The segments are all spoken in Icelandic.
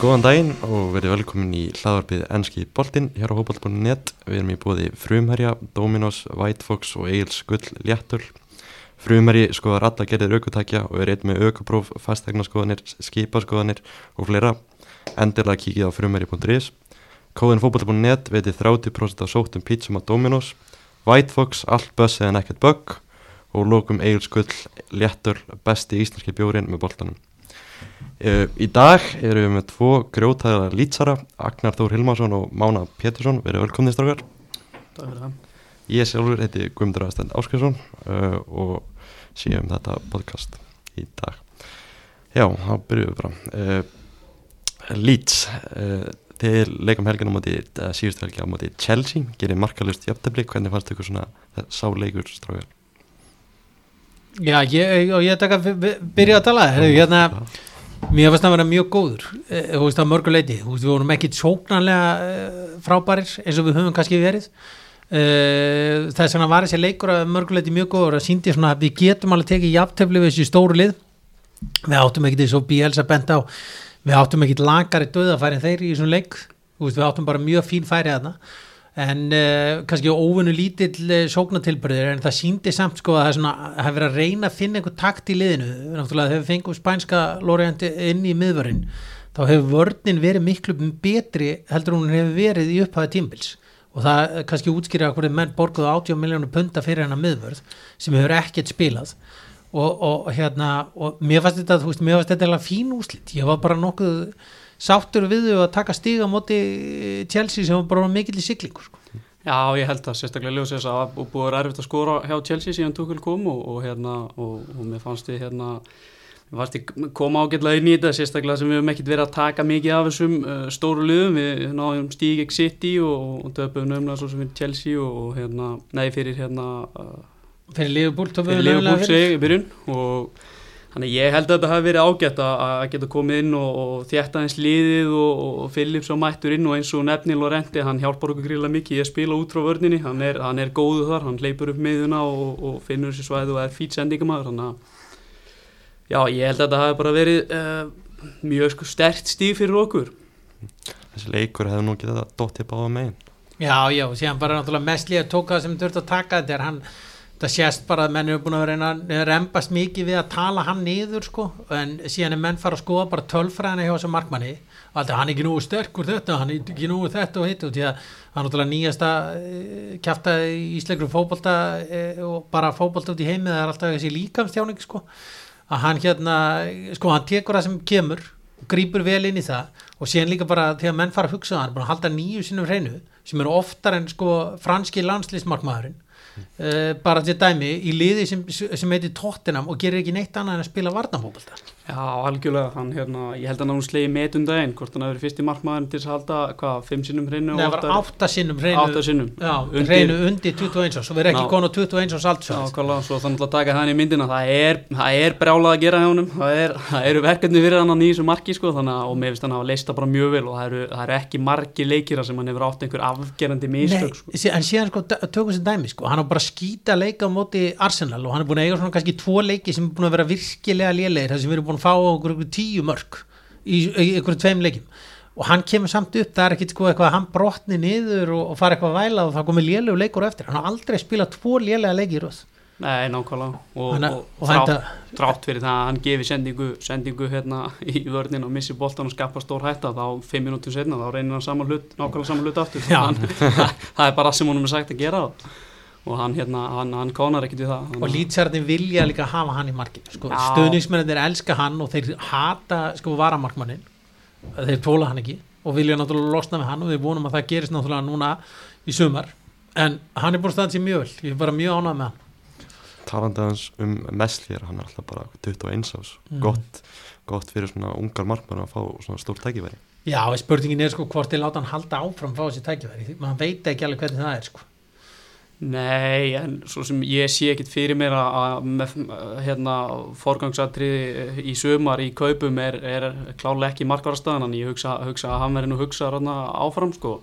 Góðan daginn og verið velkomin í hlaðarpið Enski Boltinn hér á hópall.net. Við erum í bóði Frumherja, Dominos, White Fox og Egil's Gull Léttul. Frumherji skoðar alla gerðir aukutækja og er eitt með aukupróf, fastegnaskoðanir, skipaskoðanir og fleira. Endilega kíkið á frumherji.is. Kóðin fókball.net veitir 30% af sóttum pítsum á Dominos. White Fox, allt böss eða nekkert bögg og lókum Egil's Gull Léttul, besti íslenski bjórin með boltanum. Uh, í dag erum við með tvo grjótæðara lýtsara, Agnar Þór Hilmarsson og Mána Pétursson, verið velkomni strákar. Takk fyrir það. Ég sjálfur heiti Guðmundur Aðstænd Áskjörsson uh, og séum þetta podcast í dag. Já, þá byrjuum við bara. Uh, Leeds þegar leikum helgin á móti síðustu helgi á móti Chelsea gerir markalust jöfntabli, hvernig fannst ykkur svona sá leikur strákar? Já, ég, og ég taka byrja að tala, hérna Mér finnst það að vera mjög góður, eh, þú veist, á mörguleiti, þú veist, við vorum ekki sóknarlega eh, frábærir eins og við höfum kannski verið. Eh, þess vegna var þessi leikur að mörguleiti mjög góður að síndi svona að við getum alveg tekið jafntöfli við þessi stóru lið. Við áttum ekkert eins og Bielsa bent á, við áttum ekkert lagari döðafæri en þeir í svona leik, við áttum bara mjög fín færi að það en uh, kannski óvunni lítill uh, sóknatilbyrðir en það síndi samt sko að það hefur verið að reyna að finna einhver takt í liðinu. Náttúrulega þegar við fengum spænska lóriðandi inn í miðvörinn þá hefur vörnin verið miklu betri heldur hún hefur verið í upphæði tímbils og það kannski útskýra að menn borguðu 80 miljónu punta fyrir hennar miðvörð sem hefur ekkert spilað. Og, og hérna og mér fannst þetta, þetta fín úslitt, ég var bara nokkuð sáttur við þau að taka stíga moti Chelsea sem var bara mikill í siglingu sko. Já, ég held að sérstaklega ljósið þess að búið erfitt að skora hjá Chelsea síðan Tuchel kom og, og hérna og, og mér fannst ég hérna fannst ég koma ágætlega inn í þetta sérstaklega sem við hefum ekkert verið að taka mikið af þessum uh, stóru liðum, við náðum Stíg ekki City og, og döpum nöfnlega svo sem fyrir Chelsea og hérna, nei fyrir hérna uh, fyrir Liverpool fyrir Liverpool segi byrjun og Þannig ég held að þetta hafi verið ágætt að geta komið inn og, og þjætta eins liðið og, og Phillips á mættur inn og eins og Nefni Lorenti, hann hjálpar okkur gríla mikið í að spila út frá vörninni, hann er, hann er góðu þar, hann leipur upp miðuna og, og finnur sér svæðu og er fít sendingamæður, þannig að já, ég held að þetta hafi bara verið uh, mjög sko, stert stíð fyrir okkur. Þessi leikur hefur nú getið að dótt ég báða megin. Já, já, síðan bara náttúrulega mest líka tóka sem þurft að taka þetta er hann það sést bara að menn eru búin að reyna að reymbast mikið við að tala hann niður sko, en síðan er menn fara að skoða bara tölfræðina hjá þessu markmanni. Og alltaf hann er ekki nú sterkur þetta hann er ekki nú þetta og hitt og því að hann er náttúrulega nýjasta e, kæfta í Ísleikur fókbalta e, og bara fókbalta út í heimið það er alltaf þessi líkamstjáning sko, að hann hérna, sko hann tekur það sem kemur grýpur vel inn í það og síðan líka bara þegar menn fara að hugsa það, hann er búin að halda nýju sinnum hreinu sem eru oftar en sko franski landslýsmarkmaðurinn uh, bara til dæmi í liði sem, sem heitir Tottenham og gerir ekki neitt annað en að spila varnafókbalta Já, algjörlega, hann, hérna, ég held að hann slegi metundaginn, hvort hann hefur verið fyrst í markmaðin til að halda, hvað, 5 sinnum hreinu Nei, það var 8 sinnum hreinu 8 sinnum, já, undir, hreinu undir 21 árs, svo verður ekki konu 21 árs allt Já, hvað, svo þannig að taka það í myndina. Það er, það er brjálað að gera hjá hann það, er, það eru verkefni fyrir hann á nýjum marki sko, þannig að, og mér finnst hann að hafa leista bara mjög vel og það eru, það eru ekki margi leikira sem hann hefur átt einhver afgerandi mistök sko. En síðan sko, tökum sem dæmi sko, hann har bara skýta leika á móti Arsenal og hann er búin að eiga svona kannski tvo leiki sem er búin að vera virkilega lélegir þar sem við erum búin að fá okkur tíu mörg í, í einhverju tveim leikim og hann kemur samt upp, það er ekkit sko eitthvað að hann brotni niður og, og fara eitthvað að væla og það komið lélegu leikur eftir, hann har aldrei spilað tvo lélega leiki í röð. Nei, nákvæmlega. Og, Hanna, og, þrátt, þrátt fyrir það að hann gefi sendingu, sendingu hérna í vörnin og missi boltan og skapar stór hætta þá fimm minútið setna þá reynir hann saman hlut, nákvæmlega saman hlut aftur. Það er bara sem honum er sagt að gera og hann, hérna, hann, hann konar ekkert við það. Og lýtsarðin vilja líka hafa hann í markinu sko. stöðningsmennir elska hann og þeir hata sko varamarkmannin þeir tóla hann ekki og vilja náttúrulega losna við hann og þeir vonum að það gerist náttúrulega núna í sumar. En hann er búin staðan sér mjög vel. Ég er bara mjög ánægð með hann. Talandi hans um Messlýr hann er alltaf bara 21 ás mm. gott, gott fyrir svona ungar markmann að fá svona stórt tækifæri. Já, spurningin er sko hvort ég láta hann halda áfram fá þessi tækifæri, mann veit ekki alveg hvernig það er sko Nei, en svo sem ég sé ekkit fyrir mér að með hérna, forgangsatriði í sömar í kaupum er, er klálega ekki markvarastæðan en ég hugsa, hugsa að hann verði nú hugsað áfram sko.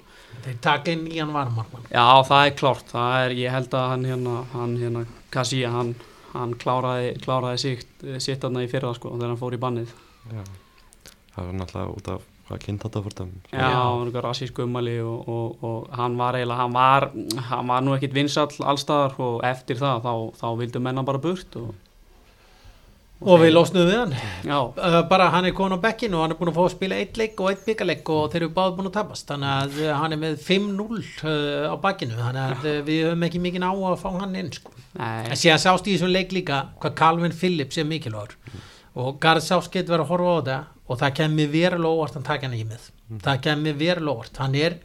Þeir taka inn í hann varmarkmann. Já, það er klárt, það er, ég held að hann hérna, hann hérna, Kassi, hann, hann kláraði, kláraði sitt, sitt aðna í fyrra sko þegar hann fór í bannið. Já, það var náttúrulega út af hvað kynnt þetta fórtum Já, hann var eitthvað rassísku ummæli og, og, og hann var eiginlega, hann var, hann var nú ekkit vinsall allstaðar og eftir það þá, þá vildu menna bara burt og, og við losnum við hann. Já, uh, bara hann er komin á bekkinu og hann er búin að fá að spila eitt leik og eitt byggarleik og þeir eru báð búin að tapast. Þannig að uh, hann er með 5-0 uh, á bakkinu þannig að við höfum ekki mikið ná að fá hann inn sko. nei, en síðan sást í þessum leik líka hvað Calvin Phillips er mikilvægur og Garð Sást getur verið að horfa á þetta og það kemur verulega óvart hann taka hann í með. Það kemur verulega óvart. Hann er,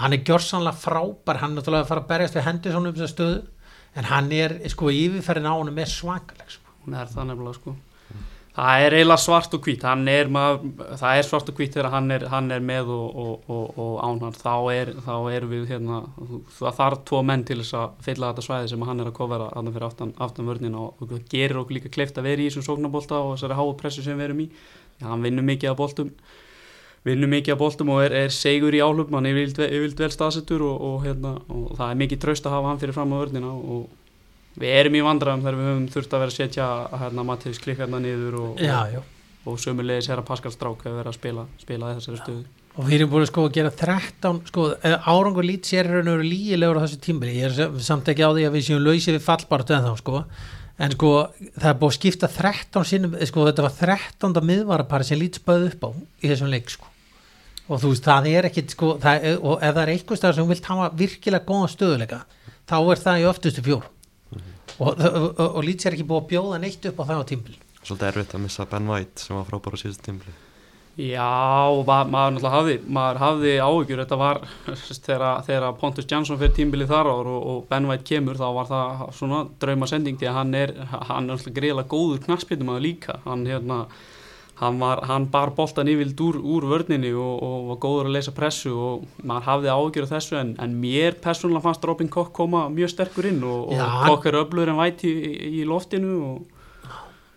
hann er gjörsanlega frábær. Hann er náttúrulega að fara að berjast við hendur svona um þessa stöðu en hann er, sko, yfirferðin á hann er svakaleg sko. hún er það nefnilega sko Það er eiginlega svart og hvít, er maður, það er svart og hvít þegar hann er, hann er með og, og, og, og án hann, þá er, þá er við hérna, það þarf tvo menn til þess að fylla þetta svæði sem hann er að kofera þarna fyrir aftan, aftan vörnina og það gerir okkur líka kleift að vera í þessum sóknabólta og þessari háa pressu sem við erum í, Já, hann vinnur mikið af bóltum, vinnur mikið af bóltum og er, er segur í álum, hann er yfirvilt vel staðsettur og, og, hérna, og það er mikið traust að hafa hann fyrir fram á vörnina og við erum í vandræðum þegar við höfum þurft að vera að setja hérna, Mattiðs klikkarna niður og, já og sömulegis herra Pascal Strák hefur verið að spila, spila þessari stöðu. Og við erum búin að sko að gera 13 sko, árangur lít sér er raun og lígilegur á þessu tímbili, ég er sam- samt ekki á því að við séum lausið við fallbartu en þá sko. En sko það er búin að skipta 13 sinnum, sko þetta var 13. miðvarapari sem lít spöð upp á í þessum leik sko. Og þú veist það er ekkit sko það er, og ef það er eitthvað stað sem þú vilt hafa virkilega góðan stöðuleika þá er það í öftustu fjór og, og, og, og lít sér ekki búin að bjóða neitt upp á það á tímbili svolítið erfitt að missa Ben White sem var frábár á síðust tímli Já, maður náttúrulega hafði maður hafði áhyggjur, þetta var þegar, þegar Pontus Jansson fyrir tímbilið þar og, og Ben White kemur, þá var það svona drauma sending því að hann er hann er náttúrulega greiðlega góður knarspilnum að líka. Hann hérna hann, var, hann bar boltan yfirld úr, úr vörninni og, og var góður að leysa pressu og maður hafði af þessu en, en mér persónulega fannst Robin Koch koma mjög sterkur inn og, og Já, hann- Koch er öflugur en White í, í, loftinu og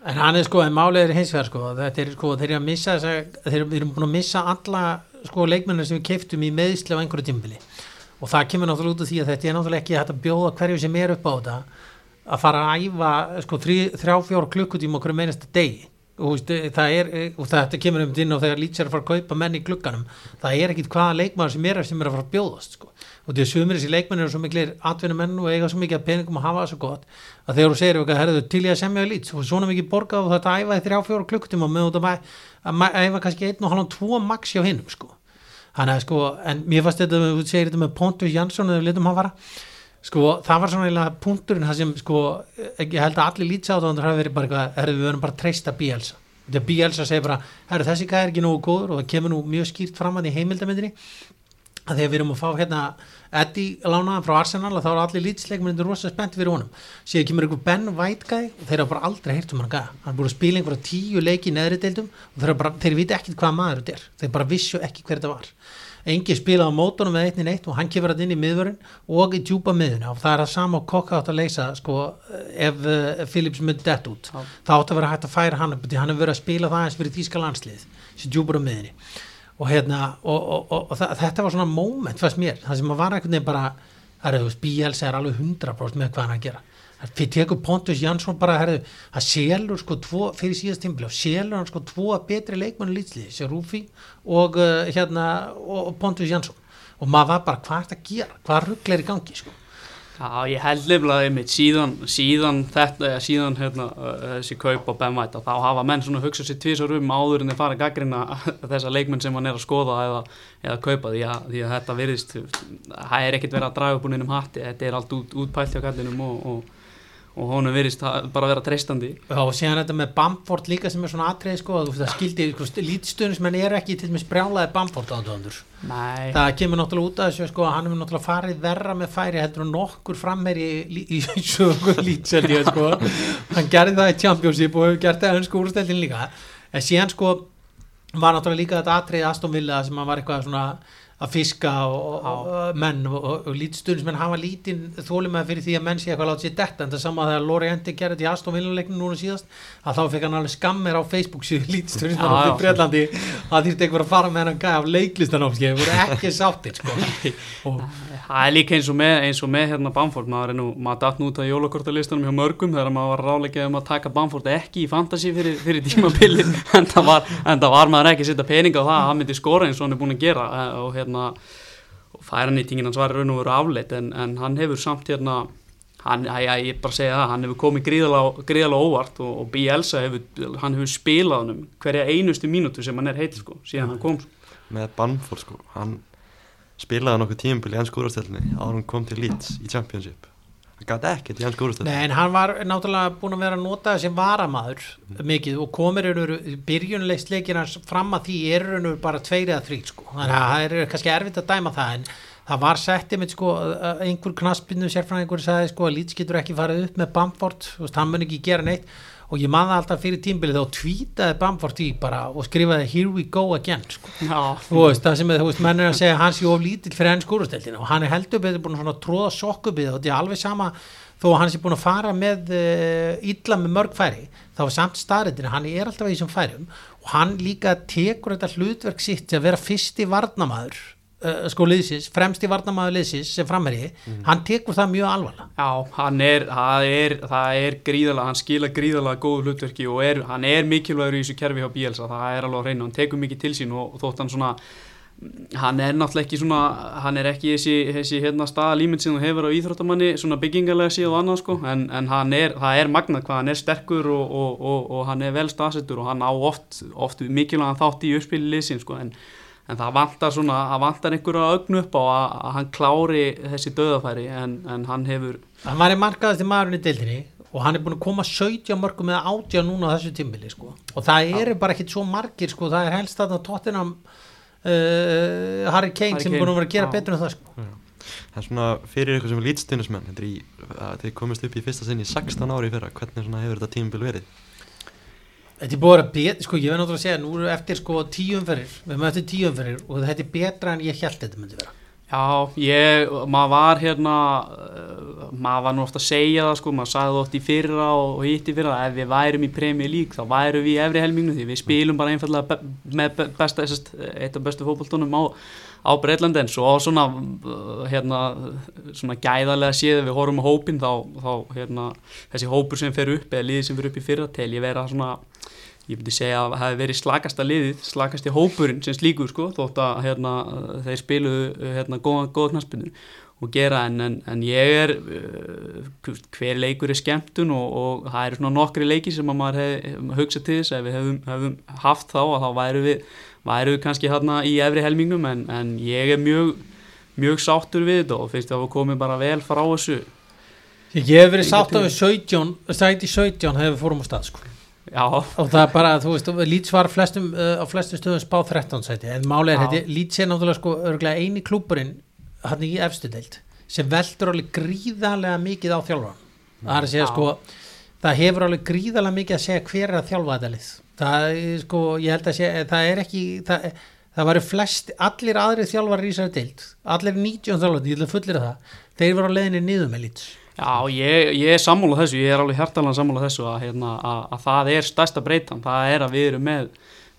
En hann er sko, en málið er hins vegar sko, þetta er sko, þeir eru að missa þeir eru búin að missa alla sko leikmennir sem við keiftum í meðisli á einhverju tímbili og það kemur náttúrulega út af því að þetta er náttúrulega ekki hægt að bjóða hverju sem er upp á þetta að fara að æfa sko þrjá, fjóra klukkutíma okkur meinasta degi og, veist, það er, og þetta kemur um inn og þegar lýtsar að fara að kaupa menn í klukkanum það er ekkit hvaða leikmann sem er sem er að fara að bjóðast sko. og því að sumir þessi leikmenn eru svo miklir atvinnumenn og eiga svo mikið af peningum að hafa það svo gott að þegar þú segir eitthvað, herðu til ég að semja við lýts og svona mikið borgað og þetta æfa í þrjá fjóra klukkutíma með út að að æfa kannski einn og halvan tvo max hjá hinnum sko. Þannig að sko, en mér fannst þetta, þú segir þetta með Pontus Jansson eða litum hann fara sko, það var svona eiginlega punkturinn það sem sko, ég held að allir lýtsáðandur hafi verið bara eitthvað, herðu við verðum bara að treysta Bielsa. Þegar Bielsa segir bara, herru þessi gæði er ekki nógu góður og það kemur nú mjög skýrt fram að því heimildamindinni að þegar við erum að fá hérna Eddie lánaðan frá Arsenal og þá eru allir lýtsleikmyndir rosa spennt fyrir honum. Síðan kemur einhver Ben White gæði og þeir hafa bara aldrei heyrt um hann gæða hann er búin að spila einhverja tíu leiki í neðri deildum og þeir, bara, þeir viti ekkit hvað maður þetta er. Þeir bara vissu ekki hver þetta var engi spilaði á mótunum með einni neitt og hann kemur hann inn í miðvörun og í djúpa miðuna og það er að sama kokka átt að leysa sko, ef uh, Phillips myndi dett út. Já. þá átt að vera hægt að færa hann upp því hann hefur verið að spila það eins fyrir þýska landslið sem djúpur á miðunni og, hérna, og, og, og, þetta var svona moment fannst mér, það sem var veginn bara það er þú veist, Bielsa er alveg 100% með hvað hann að gera fyrir tekur Pontus Jansson bara herðu, það selur sko tvo, fyrir síðast tímpil selur hann sko tvo betri leikmann lýtsliði, sér Rúfi og uh, hérna og, Pontus Jansson. Og maður var bara, hvað er þetta að gera? Hvað ruggl er í gangi sko? Já, ég held nefnilega einmitt síðan, síðan þetta, síðan hérna, þessi kaup á Ben White að þá hafa menn svona hugsað sér tvisar um áður en þeir fara að gaggrina þessa leikmenn sem hann er að skoða eða, eða kaupa því að, því að þetta virðist, það er ekkert verið að draga upp úr neinum hatti, þetta er allt út, útpælt hjá kallinum og, og, og honum virðist það bara vera treystandi. Já, og síðan þetta með Bamford líka sem er svona atrið sko, að það skildi, sko, lítstunismenn er ekki til dæmis brjálaði Bamford átöðandur Nei, það kemur náttúrulega út af þessu sko, að hann hefur náttúrulega farið verra með færi heldur en nokkur frammeri í, í, í sögu lítseldi sko. hann gerði það í Championship og hefur gert það í önsku úrsteltin líka en síðan sko var náttúrulega líka þetta atrið Aston Villa sem hann var eitthvað svona að fiska og, og, menn og, og, lítstunismenn hafa lítinn þólumæð fyrir því að menn sé eitthvað láta sér detta en það sama þegar Lóri Endi gerði þetta í Aston Villa-leiknum núna síðast að þá fekk hann alveg skammir á Facebook síðu lítstunismenn Já, á. Breitlandi að þýrti einhver að fara með hann gæði af leiklistanámski það voru ekki sáttir sko. og Það er líka eins og með, eins og með hérna Bamford, maður er nú, maður datt nú út á jólakortalistanum hjá mörgum þegar maður var ráleikað um að taka Bamford ekki í fantasy fyrir, fyrir tímabili en það var, en það var maður ekki að setja pening á það að hann myndi skora eins og hann er búin að gera eh, og hérna og færanýtingin hans var í raun og veru afleitt en, en hann hefur samt hérna hann, já, já, ég bara segja það, hann hefur komið gríðalega, gríðalega óvart og, og Bielsa hefur, hann hefur spilað hann um hverja einustu mínútu sem hann er heill sko, síðan hann kom sko. með Bamford sko, hann spilaði nokkuð tímabili í ennsku úrastelni áður hann kom til Leeds í Championship. Hann gæti ekkert í ennsku úrastelni Nei, en hann var náttúrulega búin að vera að nota sem varamaður mikið og komir eru byrjunleist leikir hans fram að því eru eru bara tveir eða þrýr sko. þannig að það er kannski erfitt að dæma það en það var sett einmitt sko einhver knaspinu sérfræðingur sagði sko að Leeds getur ekki farið upp með Bamford hann mun ekki gera neitt og ég man það alltaf fyrir tímbilið þá tvítaði Bamford í bara og skrifaði here we go again sko. Þú veist, það sem er, þú veist, menn er að segja hann sé of lítill fyrir enn skúrusteltina og hann er heldur betur búin að svona tróða sokkubið og þetta er alveg sama þó hann sé búin að fara með uh, illa með mörg færi þá er samt staðrættina, hann er alltaf í þessum færum og hann líka tekur þetta hlutverk sitt til að vera fyrsti varnamaður uh, sko liðsins, fremsti varnamaður liðsins sem framherji, hann tekur það mjög alvarlega. Já, hann er, það er, það er gríðalega, hann skila gríðalega góðu hlutverki og er, hann er mikilvægur í þessu kerfi hjá Bielsa, það er alveg á hreinu, hann tekur mikið til sín og, og þótt hann svona, hann er náttúrulega ekki svona, hann er ekki þessi, þessi hérna staða líminn sem þú hefur á íþróttamanni, svona byggingarlega síðan og annað sko, en, en hann er, það er magnað hvað hann er sterkur og, og, og, og hann er vel staðsettur og hann á oft, oft mikilvægan þátt í uppspili liðsinn sko, en en það vantar svona, það vantar einhverju að ögnu upp á að, að hann klári þessi döðafæri en, en hann hefur hann var í markaðasti maðurinn í deildinni og hann er búin að koma 17 mörgum eða 18 núna á þessu tímbili sko. og það eru bara ekkit svo margir sko. það er helst að Tottenham uh, Harry Kane Harry sem er búin að vera að gera já. betur en það sko. það er svona fyrir ykkur sem lítstunismenn þetta er í, að þið komist upp í fyrsta sinn í 16 ári í fyrra, hvernig svona hefur þetta tímabil verið þetta er búin að betur sko, ég verð náttúrulega að segja, nú eru eftir sko tíumferir, við erum eftir tíumferir og þetta er betra en ég held þetta myndi vera. Já, ég, maður var hérna, uh, maður var nú ofta að segja það sko, maður sagði það oft í fyrra og, og hitt í fyrra að ef við værum í Premier League þá værum við í efri helmingnu því við spilum bara einfallega be, með be- besta, þessast, eitt af bestu fótboltunum á, á Breitlandi en svo svona, uh, hérna, svona gæðarlega séð við horfum á hópin þá, þá hérna, þessi hópur sem fer upp eða liðið sem fer upp í fyrra tel ég vera svona ég myndi segja að það hefði verið slakasta liðið, slakasti hópurinn sem slíkur sko, þótt að hérna, þeir spiluðu hérna, góða, góða knaspinu og gera en, en, en ég er uh, hver leikur er skemmtun og, og það eru svona nokkri leiki sem að maður hef hugsað til þess ef við hefum, hefum haft þá að þá væru við, væru við kannski hérna í efri helmingnum en, en ég er mjög mjög sáttur við þetta og finnst það að komið bara vel frá þessu. Ég hef verið sátt við 17 sæti 17 hefur fórum á stað sko Já, og það er bara, þú veist, Leeds var flestum, uh, á flestum stöðum spá 13 sæti. En máli er, þetta, Leeds er náttúrulega sko örgulega eini klúburinn hann í efstu deild sem veldur alveg gríðarlega mikið á þjálfan það er að segja Já. sko það hefur alveg gríðarlega mikið að segja hver er að þjálfa þetta lið. Það er sko, ég held að segja það er ekki, það, það varu flest allir aðri þjálfar í þessari deild allir 19 þjálfar, ég að fullir það þeir voru á leiðinni niður með Leeds Já, ég, ég er sammála þessu, ég er alveg hjartalega sammála þessu að, hérna, að, að það er stærsta breytan, það er að við erum með,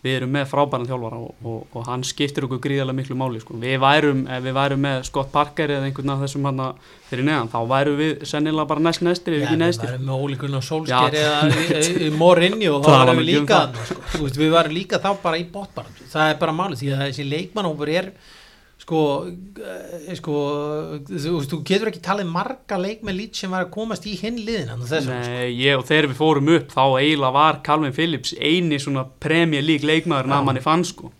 við erum með frábæran þjálfara og, og, og hann skiptir okkur gríðarlega miklu máli. Sko. Við, værum, við værum með Scott Parker eða einhvern af þessum hann fyrir neðan, þá værum við sennilega bara næst næstir Já, ekki við næstir. varum með ólíkurinn á Já. sólskeri eða morinni og þá varum við um líka sko. Við varum líka þá bara í botbaratu það er bara málið því að þessi leikmannhópur er sko, eh, sko þú, getur ekki talið marga leikmenn lít sem var að komast í hinn liðin þessum, sko. Nei, ég og þegar við fórum upp þá eiginlega var Calvin Phillips eini svona League leikmaður að manni fann sko.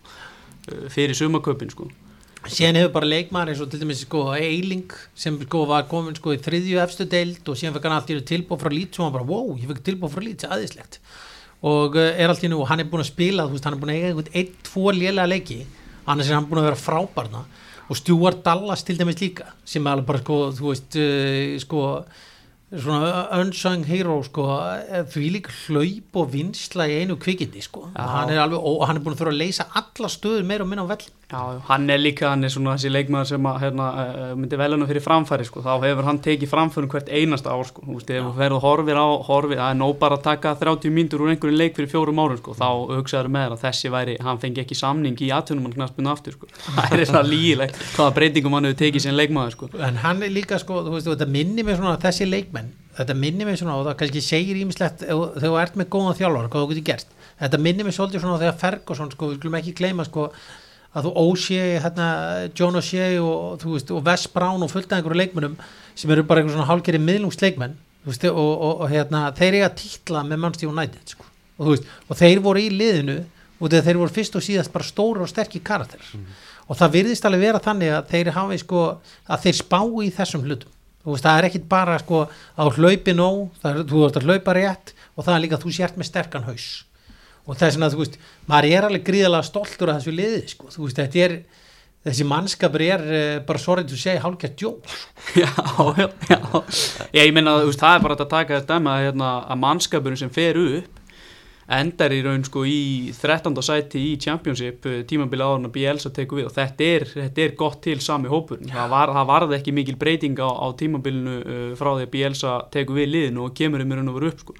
Uh, fyrir sumaköpin sko. Síðan hefur bara leikmaður eins og til dæmis sko Eiling sem sko var komin sko í þriðju efstu deild og síðan fekk hann allt í einu tilbúð frá lít og hann bara wow, ég fekk tilbúð frá lít, aðeinslegt og uh, er allt í nú, hann er búin að spila þú veist, hann er búin að eiga einhvern einn, tvo lélega leiki annars er hann búin að vera frábærna. Og Stuart Dallas til dæmis líka sem er alveg bara sko, þú veist uh, sko svona unsung hero sko, því líka hlaup og vinsla í einu kvikindi sko. Hann er alveg, og hann er búin að þurfa að leysa alla stöður meira og minna á vell Já, hann er líka, hann er svona þessi leikmaður sem að, hérna, uh, myndi veluna fyrir framfæri sko, þá hefur hann tekið framförum hvert einasta ár sko, þú veist, ef þú ferðu og horfir á horfir, það er nóg bara að taka 30 mínútur úr einhverju leik fyrir fjórum árum sko, þá hugsaður með þér að þessi væri, hann fengi ekki samning í atvinnum hann knaspunni aftur sko, það er svona lígilegt hvaða breytingum hann hefur tekið sem leikmaður sko. en hann er líka sko, þú veist, þetta minni mig svona þessi leikmenn, þetta minni mig svona og það kannski segir ímislegt þegar þú ert með góðan þjálfar, hvað þú getur gert. Þetta minni mig svolítið svona þegar Ferguson sko, við glum ekki gleyma sko að þú O'Shea, hérna, John O'Shea og, þú veist, og Wes Brown og fullt af einhverju leikmennum sem eru bara einhver svona hálgeri miðlungsleikmenn þú veist, og, og, og hérna, þeir eiga títla með Manchester United sko. og, þú veist, og þeir voru í liðinu og þeir voru fyrst og síðast bara stóru og sterkir karakter og það virðist alveg vera þannig að þeir hafi sko, að þeir spá í þessum hlutum veist, það er ekkit bara sko að þú hlaupi nóg, það er, þú ert að hlaupa rétt og það er líka að þú sért með sterkan haus. Og þess vegna, þú veist, maður er alveg gríðalega stoltur af þessu liði, sko, þú veist, þetta er þessi mannskapur er uh, bara sorry to say hálfgjart djók. Já, já, já, ég meina, þú veist, það er bara að taka þetta dæma að, hérna, að mannskapurinn sem fer upp endar í raun sko í 13. sæti í Championship eh, tímabili áður en að Bielsa tekur við og þetta er, þetta er gott til sami hópurinn það, var, það varði ekki mikil breyting á, á tímabilinu uh, frá því að Bielsa tekur við liðinu og kemur um raun og veru upp sko.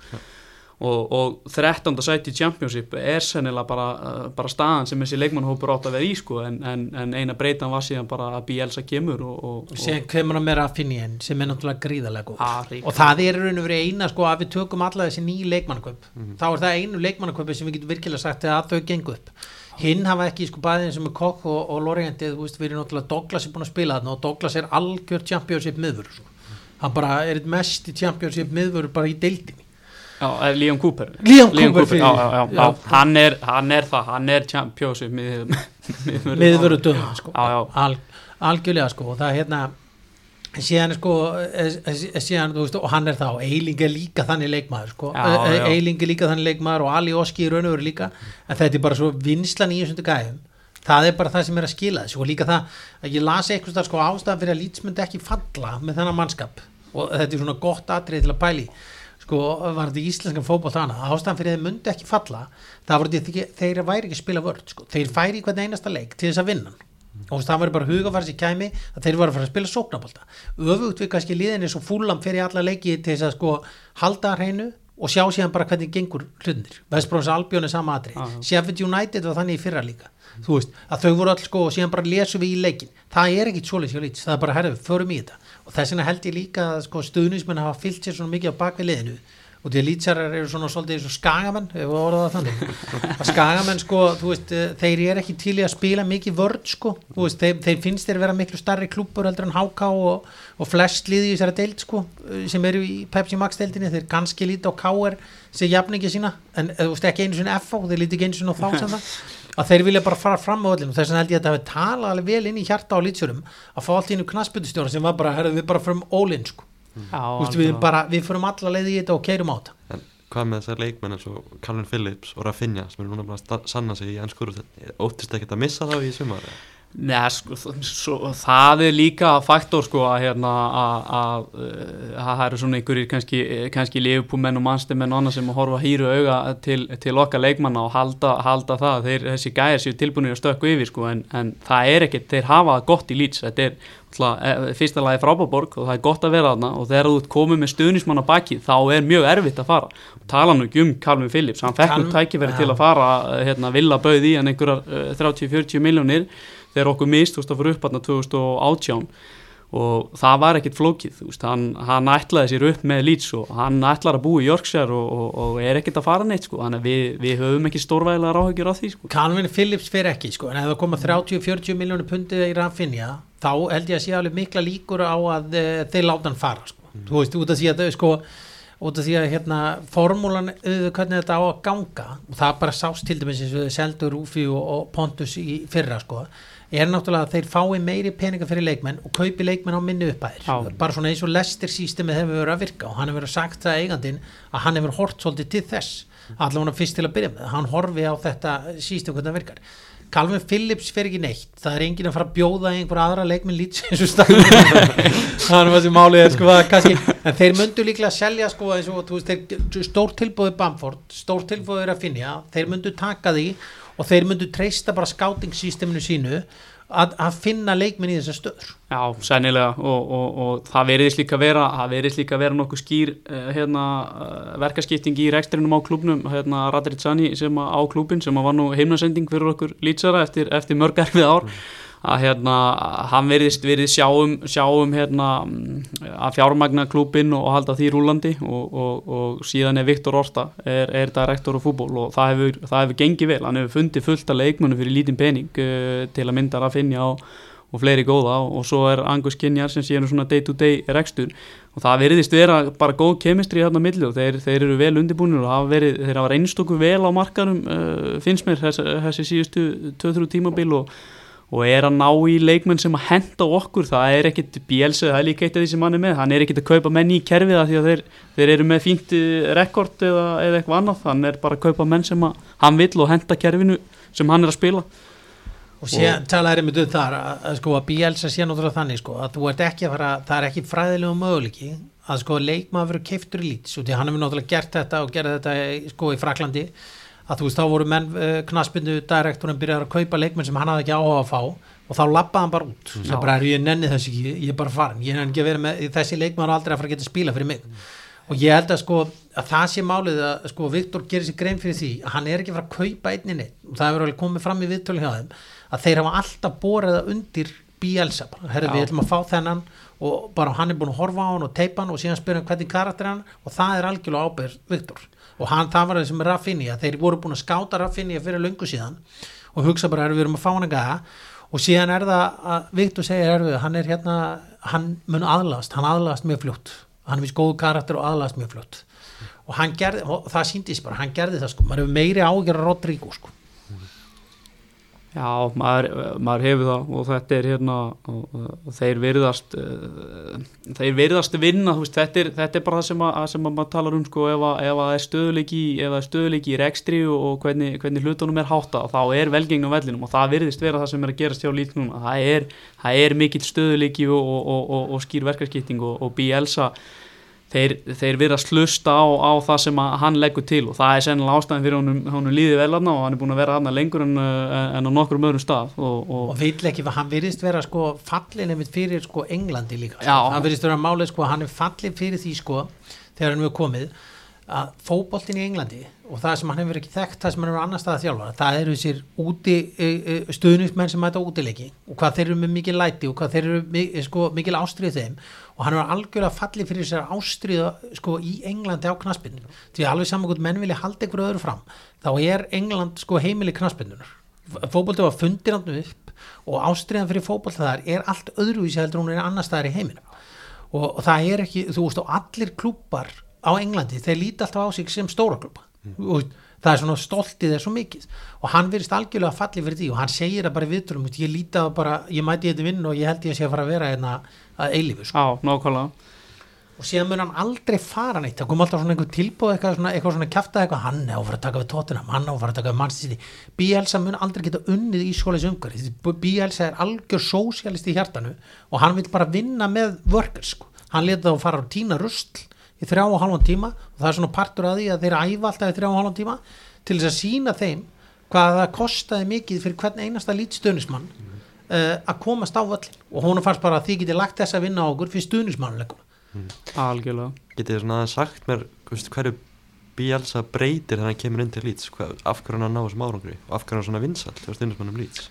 Og, og 13. sæti í Championship er sennilega bara, uh, bara staðan sem þessi leikmannhópur átt að vera í sko, en, en, en eina breytan var síðan bara að Bielsa kemur og, og, séðan kemur hann meira að finna henn sem er náttúrulega gríðalega góð Ah, og það er raun og verið eina sko að við tökum alla þessi nýju leikmannaköp þá er það einu leikmannaköpi sem við getum virkilega sagt að þau gengu upp hinn hafa ekki sko bæðin sem er kokk og, og veist við erum náttúrulega Douglas er búin að spila þarna og Douglas er algjör championship miðvör sko. hann bara er mest í championship miðvör bara í deildinni Já, er Leon Cooper. Leon Cooper fyrir- já, já, já. Hann, er, hann er það, hann er mið, miðvöru döðum sko. Al, algjörlega sko. Og það er hérna síðan sko eh, eh, síðan, þú veist, og hann er það og Eiling er líka þannig leikmaður sko. Eh. Eiling er líka þannig leikmaður og Ali Oski í raun og veru líka. En þetta er bara svo vinslan í þessum gæðum það er bara það sem er að skila þessu. Og líka það að ég las eitthvað þar sko ástæðan fyrir að Leeds myndi ekki falla með þennan mannskap. Og þetta er svona gott atrið til að pæli sko var þetta íslenskan fótboll hana ástæðan fyrir að þeir myndi ekki falla það voru því þeir væri ekki að spila vörd sko. þeir færi í hvern einasta leik til þess að vinna. Og það var bara hugafæri sem kæmi að þeir voru að fara að spila sóknabólta öfugt við kannski liðinni svo fúlam fyrir alla leiki til þess að sko halda að hreinu og sjá síðan bara hvernig gengur hlutinir Vestbróns Albjörn er sama já. Sheffield United var þannig í fyrra líka. Þú veist, að þau voru all sko og síðan bara lesum við í leikin það er ekkit svoleiðs hjá lít það er bara herðu, förum í þetta og þess vegna held ég líka að sko, stuðnismenn hafa fyllt sér svona mikið á bakvið liðinu. Og því að lítsarar eru svona svolítið eins og skagamenn ef við orðum það þannig. Að skagamenn sko, þú veist, eh, þeir eru ekki til í að spila mikið vörd sko. Þú veist, þeir, þeir finnst þeir vera miklu starri klúpur heldur en HK og, og flest liði í þessari deild sko, eh, sem eru í Pepsi Max deildinni, þeir kannski líti á KR sem jafningi sína, en eh, þú veist ekki einu sinni FH, þeir líti ekki einu sinni á þá sem það að þeir vilja bara fara fram á öllin og þess vegna held ég að þetta hafi talað alveg vel inn í hjarta á lýtsurum að fá allt í einu knasputustjóra sem var bara, herrðu við bara förum all-in sko, Já, Þú veist, við, bara, við förum alla leið í þetta og keirum á þetta En hvað með þessar leikmenn eins og Calvin Phillips og Rafinha sem eru núna bara að sanna sig í ennskur óttist ekki að missa þá í sumar eða? Nei, sko, svo, það er líka faktor sko að hérna að, að það eru svona einhverjir kannski, kannski liðbúmenn og mannstumenn og annað sem að horfa hýru auga til, til okkar leikmanna og halda, halda það. Þeir, þessi gæjar séu tilbúinir að stökku yfir sko en, en það er ekkert, þeir hafa það gott í lýts þetta er alltaf, eh, fyrsta lagi frábáborg og það er gott að vera þarna og þegar þú komið með stuðnismann á baki þá er mjög erfitt að fara. Tala nú ekki um Calvin Phillips, hann fekk nú tækifæri Já. til að fara eh, hérna, villa bauð í hann einhverjar uh, 30-40 miljónir þegar okkur mist, þú veist, að fyrir upp hann 2018 og það var ekkit flókið, þú veist, hann, hann ætlaði sér upp með Leeds og hann ætlar að búa í Yorkshire og, og, og er ekkit að fara neitt sko, þannig að við, við höfum ekki stórvægilega ráhugjur á því sko. Calvin Phillips fer ekki sko, en ef það koma 30-40 miljónu pundið í Rafinha þá held ég að sé alveg mikla líkur á að uh, þeir láta hann fara sko. þú veist, út af því að þau sko út af því að hérna formúlan uh, hvernig þetta á að ganga og það bara sást til dæmis eins og þau seldu Rúfi og, og Pontus í fyrra sko er náttúrulega að þeir fái meiri peninga fyrir leikmenn og kaupi leikmenn á minni uppæðir bara svona eins og Lester systemið hefur verið að virka og hann hefur verið sagt það eigandinn að hann hefur hort svolítið til þess allavega fyrst til að byrja með, hann horfi á þetta system hvernig það virkar. Calvin Phillips fer ekki neitt. Það er enginn að fara að bjóða einhver aðra leikminn lít eins og stafn það er þessi málið er, sko, er kannski, en þeir myndu líklega að selja sko, eins og þú veist, þeir, stór tilbúið Bamford, stór tilbúið og þeir myndu treysta bara skátingssysteminu sínu að, að finna leikminn í þessar stöður. Já, sennilega og, og, og það veriðist líka vera það veriðist líka vera nokkuð skýr uh, hérna, uh, verkaskipting í rekstrinum á klubnum, hérna Radritsani sem að, á klubin sem að var nú heimnasending fyrir okkur lýtsara eftir, eftir mörg erfið ár að hérna, hann veriðist verið sjáum, sjáum hérna að fjármagna klubin og halda því rúlandi og, og síðan er Viktor Orta er, er direktor á fútból og það hefur, það hefur gengið vel, hann hefur fundið fullt að leikmunum fyrir lítinn pening uh, til að mynda finja á og fleiri góða og, og svo er Angus Kinjar sem sé nú svona day to day rekstur. Og það veriðist vera bara góð kemistri hérna á milli og þeir, þeir eru vel undirbúinir og verið, þeir hafa reynst okkur vel á markarum uh, finnst mér þessi, þessi síðustu 2-3 tímabil og, og er að ná í leikmenn sem að henda okkur, það er ekkit bjelsið, það er líka eitt af því sem hann er með, hann er ekkit að kaupa menn í kerfiða því að þeir, þeir eru með fínt rekord eða, eða eitthvað annað, hann er bara að kaupa menn sem að hann vill og henda kerfinu sem hann er að spila. Og síðan talaður einmitt um þar að, að sko að Bielsa sé náttúrulega þannig sko að þú ert ekki að fara, það er ekki fræðilegu möguleiki að sko leikmaður verið keiftur í lít. Og því hann hefur náttúrulega gert þetta og gerði þetta sko í Fraklandi að þú veist þá voru menn uh, knaspindu direktorinn byrjaði að kaupa leikmenn sem hann hafði ekki áhuga að fá og þá lappaði hann bara út. Mm. bara, ég nenni þess ekki, ég er bara farin ég nenni ekki að vera með, þessi leikmaður aldrei að fara að geta spila fyrir mig. Mm. og ég held að sko að það sé málið að sko Viktor gerir sér grein fyrir því að hann er ekki að fara að kaupa einninni og það hefur alveg komið fram í viðtölu hjá þeim að þeir hafa alltaf borðið undir Bielsa, herru við ætlum að fá þennan og bara hann er búin að horfa á hann og teipa hann og síðan spyrja hann hvernig karakter hann. Og það er algjörlega ábyrg Viktor og hann, það var er Raffinia þeir voru búin að skáta Raffinia fyrir löngu síðan og hugsa bara, herru við erum að fá hann að gaða og síðan er það að Viktor segir, herru, hann er hérna hann mun aðlast, hann aðlast mjög fljótt. Hann er vist góð karakter og aðlast mjög fljótt. Og hann gerði, og það síndist bara, hann gerði það sko, maður hefur meiri ágjör Rodrigo sko Já, maður, maður hefur það og þetta er hérna og, og þeir virðast uh, þeir virðast vinna, veist, þetta, er, þetta er bara það sem, að, sem að maður talar um sko, ef, að, ef að það er stöðuleiki í rekstri og, og hvernig, hvernig hlutunum er hátta og þá er velgengn á vellinum og það virðist vera það sem er að gerast hjá lít núna, það er, er mikill stöðuleiki og, og skýr verkarskipting og Bielsa þeir, þeir verða að slusta á, á það sem hann leggur til og það er sennilega ástæðin fyrir honum, honum líði velarna og hann er búin að vera aðna lengur en, eh, en á nokkur öðrum stað og, og, og vil ekki, hann virðist vera sko fallin ef við fyrir sko Englandi líka sko. hann virðist vera málið sko, hann er fallin fyrir því sko þegar hann er komið að fókbóltin í Englandi og það sem hann hefur ekki þekkt, það sem hann hefur annar stað að þjálfa það eru þessir úti e, e, stuðnismenn sem mæta útileiki og hvað þeir eru með mikið læti og hvað þeir eru sko, mikið ástrið þeim og hann er algjörlega fallið fyrir þessar ástriða sko í Englandi á knaspinu því alveg saman hvort menn vilja halda einhverju öðru fram þá er England sko heimili knaspinunar fókbólti var fundir hann upp og ástriðan fyrir fókbólti þar er allt öðruvísi heldur hún er annar staðar í heiminum. Og, og það er ekki, þú veist, og allir klúpar á Englandi, þeir líti alltaf á sig sem stóra klúpa mm. og það er svona stoltið er svo mikið. Og hann verist algjörlega fallið fyrir því og hann segir það bara viðturum, ég líti að bara ég mæti þetta vinn og ég held ég að sé að fara að vera hérna að eilifu sko. Já, nákvæmlega og síðan mun hann aldrei fara neitt það kom alltaf svona einhver tilbúð eitthvað svona, eitthvað svona kæftað eitthvað, hann á að fara að taka við tóttunum hann á að fara að taka við mannstíði Bielsa mun aldrei geta unnið í skóleis umhverfi Bielsa er algjör sósialist í hjartanu og hann vil bara vinna með workers sko. hann leta þá fara á tína rustl í þrjá og halvan tíma og það er svona partur að því að þeir æfa alltaf í þrjá og halvan tíma til þess að sína þeim hvað það kostiði mikið fyrir hvern einasta lítstöðnismann mm. Uh, að komast á völlin og hún fannst bara að þið getið lagt þess að vinna á okkur fyrir stöðnismannuleikuna mm. Algjörlega. Getið þið svona sagt mér hverju Bielsa breytir þegar hann kemur inn til lýts af hverju hann ná þessum árangri? Og af hverju hann svona vinsall til stöðnismannum lýts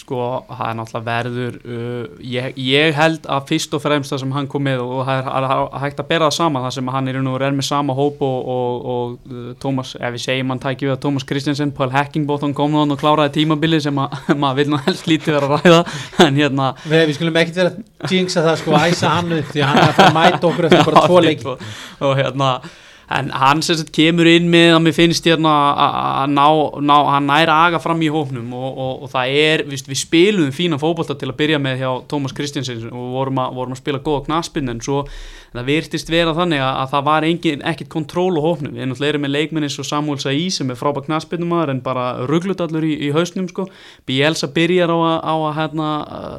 sko það er náttúrulega verður uh, ég, ég held að fyrst og fremst það sem hann kom með og það er, hægt að bera það sama það sem hann er er með sama hóp og, og, og uh, Thomas, ef við segjum hann tækja við að Thomas Christensen, Paul Hackingbottom kom náðan og kláraði tímabili sem að, maður vil nú helst lítið vera að ræða en hérna við, við skulum ekkert vera að jinxa það sko að æsa hann upp því hann er að fara að mæta okkur eftir bara tvo leik og hérna en hann sem sagt kemur inn með að mér finnst hérna að ná, ná hann næra aga fram í hópnum og, og, og það er, við, við spilum fína fókbalta til að byrja með hjá Tómas Kristjansen og vorum að, vorum að spila góða knaspinn en svo það virtist vera þannig að, að það var engin, ekkit kontról á hópnum. Við erum náttúrulega með leikmennis og Samuel Saí sem er frábæk knaspinnumar en bara rugglut í, í hausnum sko, Bielsa byrjar á að, á að, hérna,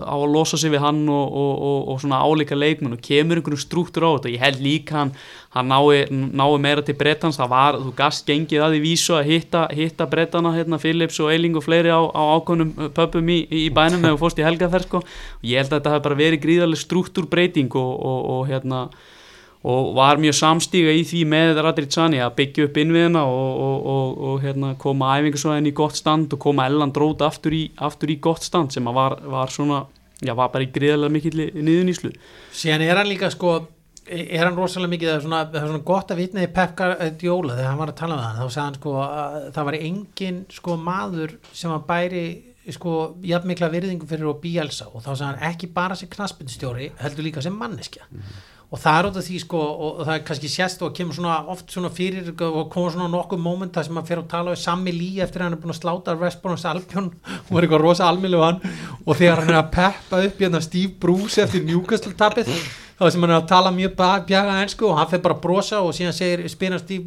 á að losa sig við hann og, og, og svona álíka leikmenn og kemur einhvern struktúr á þetta. Og ég held líka hann hann nái, nái meira til brettans það var, þú gast gengið að því vísu að hitta, hitta brettana, hérna Philips og Eiling og fleiri á, á ákvönum pöpum í, í bænum eða fórst í helgaferð sko. ég held að þetta hef bara verið gríðarlega struktúrbreyting og, og, og hérna og var mjög samstíga í því með Radritsani að byggja upp innviðina og, og hérna, koma æfingarsvæðin í gott stand og koma Elland Róð aftur í, aftur í gott stand sem var, var svona, já var bara í gríðarlega mikill niðuníslu Síðan er hann líka sko er hann rosalega mikið það er svona, það er svona gott að vitna í Pepka Djóla þegar hann var að tala um það þá sagði hann sko að það var engin sko maður sem að bæri sko jafn mikla virðingu fyrir að bíelsa og þá sagði hann ekki bara sem knaspindstjóri heldur líka sem manneskja. Mm -hmm. Og það er út af því sko og, og það er kannski sérst og kemur svona oft svona fyrir og komur svona nokkuð móment þar sem hann fyrir að tala við Sami Lí eftir að hann er búin að sláta Vestbórnars Alpjón og var eitthvað rosa almilu hann. Og þegar hann er að peppa upp hérna Steve Bruce eftir Newcastle tapið þá sem hann er að tala mjög bjaga ennsku og hann fyrir bara að brosa og síðan segir spyrnast í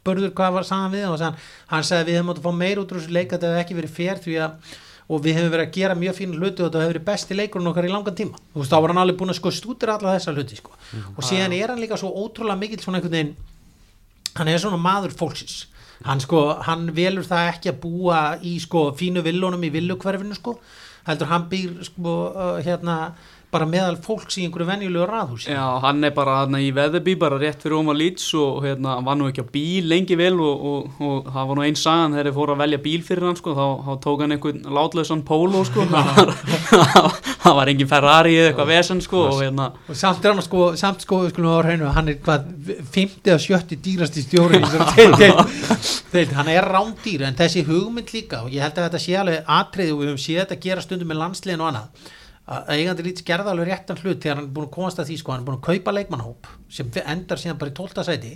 spörður hvað var saman við og hann, hann sagði við hefum átt að fá meir út úr þessu leik að þetta hefði ekki verið fér því að og við hefum verið að gera mjög fínu hluti og þetta hefur verið besti leikurinn okkar í langan tíma þú veist þá var hann alveg búin að sko stútir alla þessa hluti sko. mm -hmm. og síðan er hann líka svo ótrúlega mikill svona einhvern veginn hann er svona maður fólksins hann sko, hann velur það ekki að búa í sko fínu villunum í villukverfinu sko heldur hann býr sko uh, hérna bara meðal fólks í einhverju venjulegu raðhúsi. Já, hann er bara hann í veðabí bara rétt fyrir Ómar Líts og hérna, hann var nú ekki á bíl lengi vel og, og, og það var nú einn sagan þegar þeir fóru að velja bíl fyrir hann sko, þá, þá tók hann einhvern látlausan polo sko, það var engin Ferrari eða eitthvað vesen sko og, hérna. og samt er hann sko, samt sko hreinu, hann er hvað 50 og 70 dýrasti stjóri hann er rándýr en þessi hugmynd líka og ég held að þetta sé alveg atrið og við höfum séð þetta gera stundum með landsliðin og annað að eigandi lítið gerða alveg réttan hlut þegar hann er búin að komast að því sko, hann er búin að kaupa leikmannhóp sem endar síðan bara í 12. sæti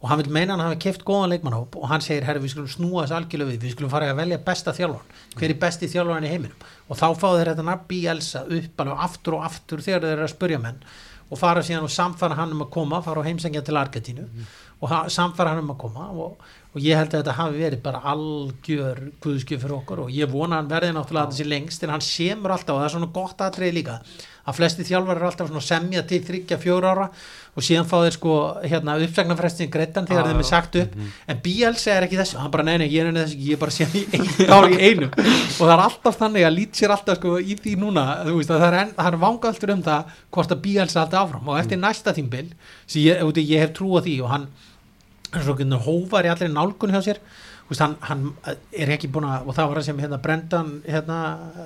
og hann vil meina hann hafi keft góðan leikmannhóp og hann segir, herru við skulum snúa þessu algjörlega við við skulum fara að velja besta þjálfan hver er besti þjálfan í heiminum og þá fá þeir þetta nabbi í elsa upp alveg aftur og aftur þegar þeir eru að spurja menn og fara síðan og samfara hann um að koma fara á heimsengja til Argentínu mm. og samfara hann um að koma og og ég held að þetta hafi verið bara algjör guðskjöf fyrir okkur og ég vona að hann verði náttúrulega að þessi lengst en hann semur alltaf og það er svona gott aðtrið líka. Að flesti þjálfar eru alltaf svona semja til þryggja fjóra ára og síðan fá þeir sko hérna uppsagnarfrestin greitan þegar ah, þeim er sagt upp. mm -hmm. en Bielsa er ekki þessu, hann bara neina ég er þessu, ég er bara sem í einu í einu. Og það er alltaf þannig að lít sér alltaf sko í því núna, þú veist það er, það er vangaltur um það hvort að Bielsa alltaf áfram. Og eftir næsta tímbil sem ég, ég hef trú á því og hann hóvar í allir nálgun hjá sér. Veist, hann, hann er ekki búin að og það var það sem hérna Brendan hérna,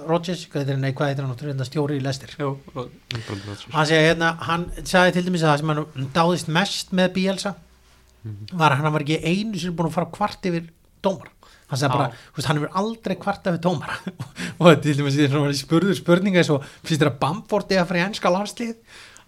Rodgers, nei hvað heitir hann? Hérna, stjóri í Lester hann segja hérna, hann sagði til dæmis að það sem hann dáðist mest með Bielsa mm -hmm. var að hann var ekki einu sem er búin að fara kvart yfir dómar hann sagði bara, veist, hann hefur aldrei kvart yfir dómar og til dæmis spurður spurninga er svo, finnst þér að Bamford eða fyrir ennska landslið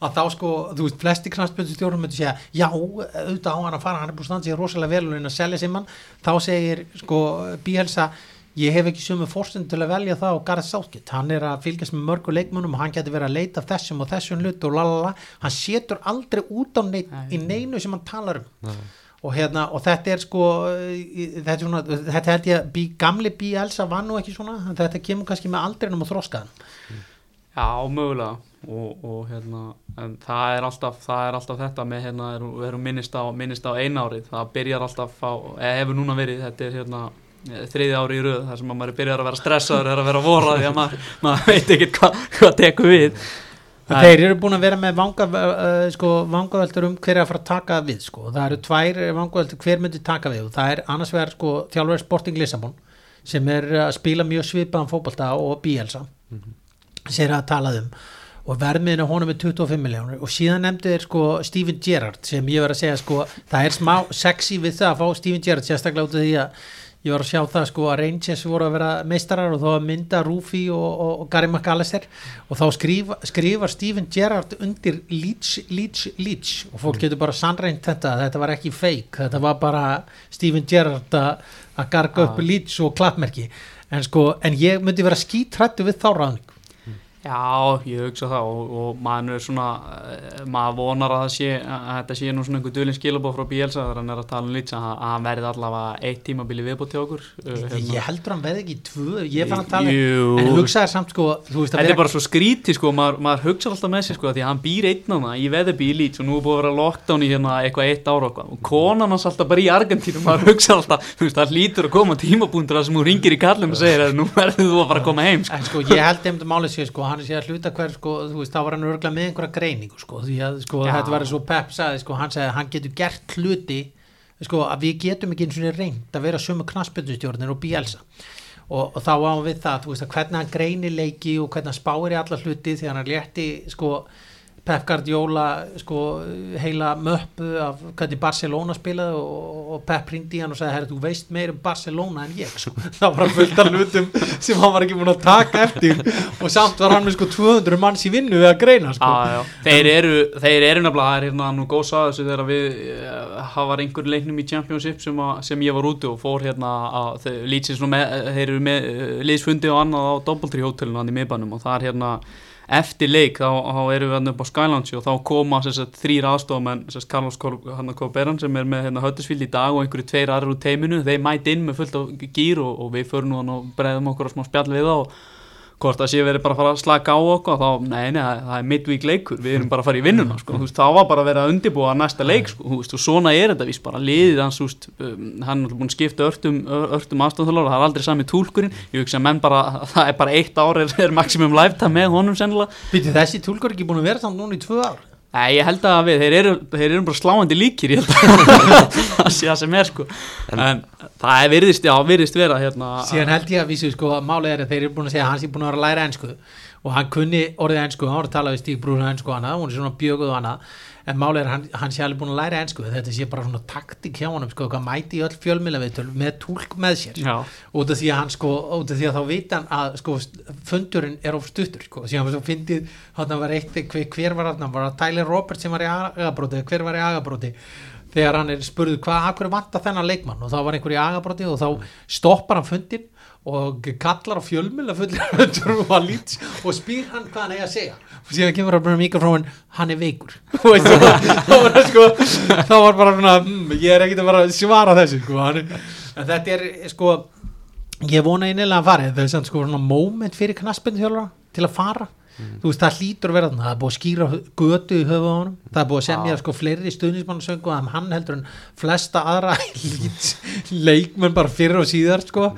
að þá sko, þú veist, flesti knastbjörnstjórnum myndi segja, já, auðvitað á hann að fara hann er búin að standa sér rosalega vel og selja simman þá segir, sko, Bíhelsa ég hef ekki sömu fórstund til að velja það og Gareth Southgate, hann er að fylgjast með mörgu leikmunum og hann getur verið að leita þessum og þessum hlut og lalala, hann setur aldrei út á neitt í neinu sem hann talar um. Nei. og hérna, og þetta er sko þetta er svona, þetta held ég bí, gamli Bíhelsa var nú ekki svona þetta kemur kannski með aldrei um að þróskaðan Já, mögulega og, og hérna, en það er alltaf, það er alltaf þetta með hérna, við erum minnist á, minnist á einárið, það byrjar alltaf á, eða hefur núna verið, þetta er hérna þriði ári í rauð, þar sem maður byrjar að vera stressaður, er að vera vorað, því að maður, maður veit ekki hvað hva tekur við Þeir eru búin að vera með vanga, uh, sko, vangaveldur um hver er að fara að taka við sko. það eru tvær vangaveldur hver myndir taka við og það er annars vegar sko, þjálfur Sporting Lissabon sem er að spila mjög svipaðan fókbalta og Bielsa mm -hmm. sem er að talað um og verðmiðinu honum er 25 miljónur og síðan nefndi þér sko Steven Gerrard sem ég verði að segja sko það er smá sexy við það að fá Steven Gerrard sérstaklega út af því að ég var að sjá það sko að Rangers voru að vera meistarar og þá að mynda Rúfi og, og, og Gary McAllister. Og þá skrifa, skrifa Steven Gerrard undir Leach, Leach, Leach og fólk getur bara sannreint þetta þetta var ekki fake, þetta var bara Steven Gerrard að að garga upp Ah. Leach og klappmerki. En sko, en ég myndi vera skítrættu við þá ráðning Já, ég hugsa það og, og maður er svona, eh, maður vonar að það sé, að þetta sé nú svona einhver dulinn skilabóð frá Bielsa þegar hann er að tala um lítsa að að hann verði allavega eitt tímabili viðbútt til okkur. uh, hérna. ég heldur hann veði ekki tvö, ég fann að tala Jú. en hugsaði samt sko, þú veist að Þetta er bara svo skrítið sko, maður, maður hugsa alltaf með sér sko, því að hann býr einn í veðabí í lít og nú er búið að vera lockdown í hérna eitthvað eitt ára eitthvað. og konan hans alltaf bara í Argentínu, maður hugsa alltaf, þú veist, það lítur að koma tímabúndur að sem hún ringir í kallum og segir að nú verður þú að fara að koma heim sko. En sko, hann sé að hluta hver, sko, veist, þá var hann örgulega með einhverja greiningu, sko, því að, sko, þetta var eins og Pep sagði, sko, hann sagði að hann getur gert hluti, sko, að við getum ekki eins og reynd að vera sömu knaspindustjórnir og Bielsa. Og, og þá áum við það, veist, hvernig hann greinir leiki og hvernig hann spáir í alla hluti þegar hann létti, sko, Pep Guardiola sko, heila möppu af hvernig Barcelona spilaði og, og Pep ringdi hann og sagði herri þú veist meir um Barcelona en ég sko. það var fullt af hlutum sem hann var ekki búin að taka eftir og samt var hann með sko 200 manns í vinnu við að greina sko. Já. Þeir eru, þeir eru nefnilega, það er hérna nú góð sagði þessu þegar við uh, hafa einhver leiknum í Championship sem, að, sem ég var úti og fór hérna að þeir, lýtsins með, þeir eru með uh, liðsfundi og annað á Doubletree hótelinu hann í miðbænum og það er hérna eftir leik þá, þá erum við hann upp á Skylounge og þá koma sem sagt, þrýr aðstofamenn Carlos Corberan sem er með hérna, Höttisvíld í dag og einhverju tveir aðrar úr teiminu. Þeir mæti inn með fullt af gýr og, og við förum nú hann og bregðum okkur á smá spjall við það og hvort það sé verið bara að fara að slaka á okkur þá, nei, nei, það er midweek leikur. Við erum bara að fara í vinnuna, sko, þú veist, þá var bara að vera að undirbúa næsta leik, sko, þú veist, og svona er þetta vís bara, liðið hans, þú veist, um, hann er búin að skipta örtum, örtum aðstofnþjólar það er aldrei sami túlkurinn, ég hugsa að menn bara það er bara eitt ár, er, er maximum lifetime með honum sennilega, Býtu, þessi tólkur ekki búin að vera samt núna í tvö ár nei, ég held að við, þeir eru, þeir eru bara sláandi líkir, ég held að það sé það sem er, sko, en það er virðist, já, virðist vera, hérna, síðan held ég að vísu sko að málið er að þeir eru búin að segja að hans er búin að vera að læra ennsku og hann kunni orðið ennsku, hann var að tala við Stíg Brún ennsku og annað, hún er svona bjöguð og annað en málið er að hann, hann sé alveg búin að læra ennsku þetta sé bara svona taktik hjá honum sko, hvað mæti í öll fjölmila við með túlk með sér. Já, út af því að hann sko, út af því að þá vita hann að sko fundurinn er of stuttur sko, síðan svo fyndið, hann var eitt hver, hver var hann, var það Tyler Roberts sem var í agabróti, hver var í agabróti þegar hann er spurðið hvað, akkur vantar þennan leikmann? Og þá var einhver í agabróti og þá stoppar hann fundin og kallar á fjölmjöla fullir og spyr hann hvað hann eigi að segja. Og síðan kemur hann bara mikrofón hann er veikur. Sko þá var bara svona, mm, ég er ekkert að að svara þessu sko, er, en þetta er sko ég vona einnilega að fara það er sko svona moment fyrir þjálfara til að fara þú veist það hlýtur að vera þarna. Það er búið að skýra götu í höfu á honum. Það er búið að semja Já. sko fleiri stuðnismannsöngu að hann heldur en flesta aðra leikmenn bara fyrir og síðar sko.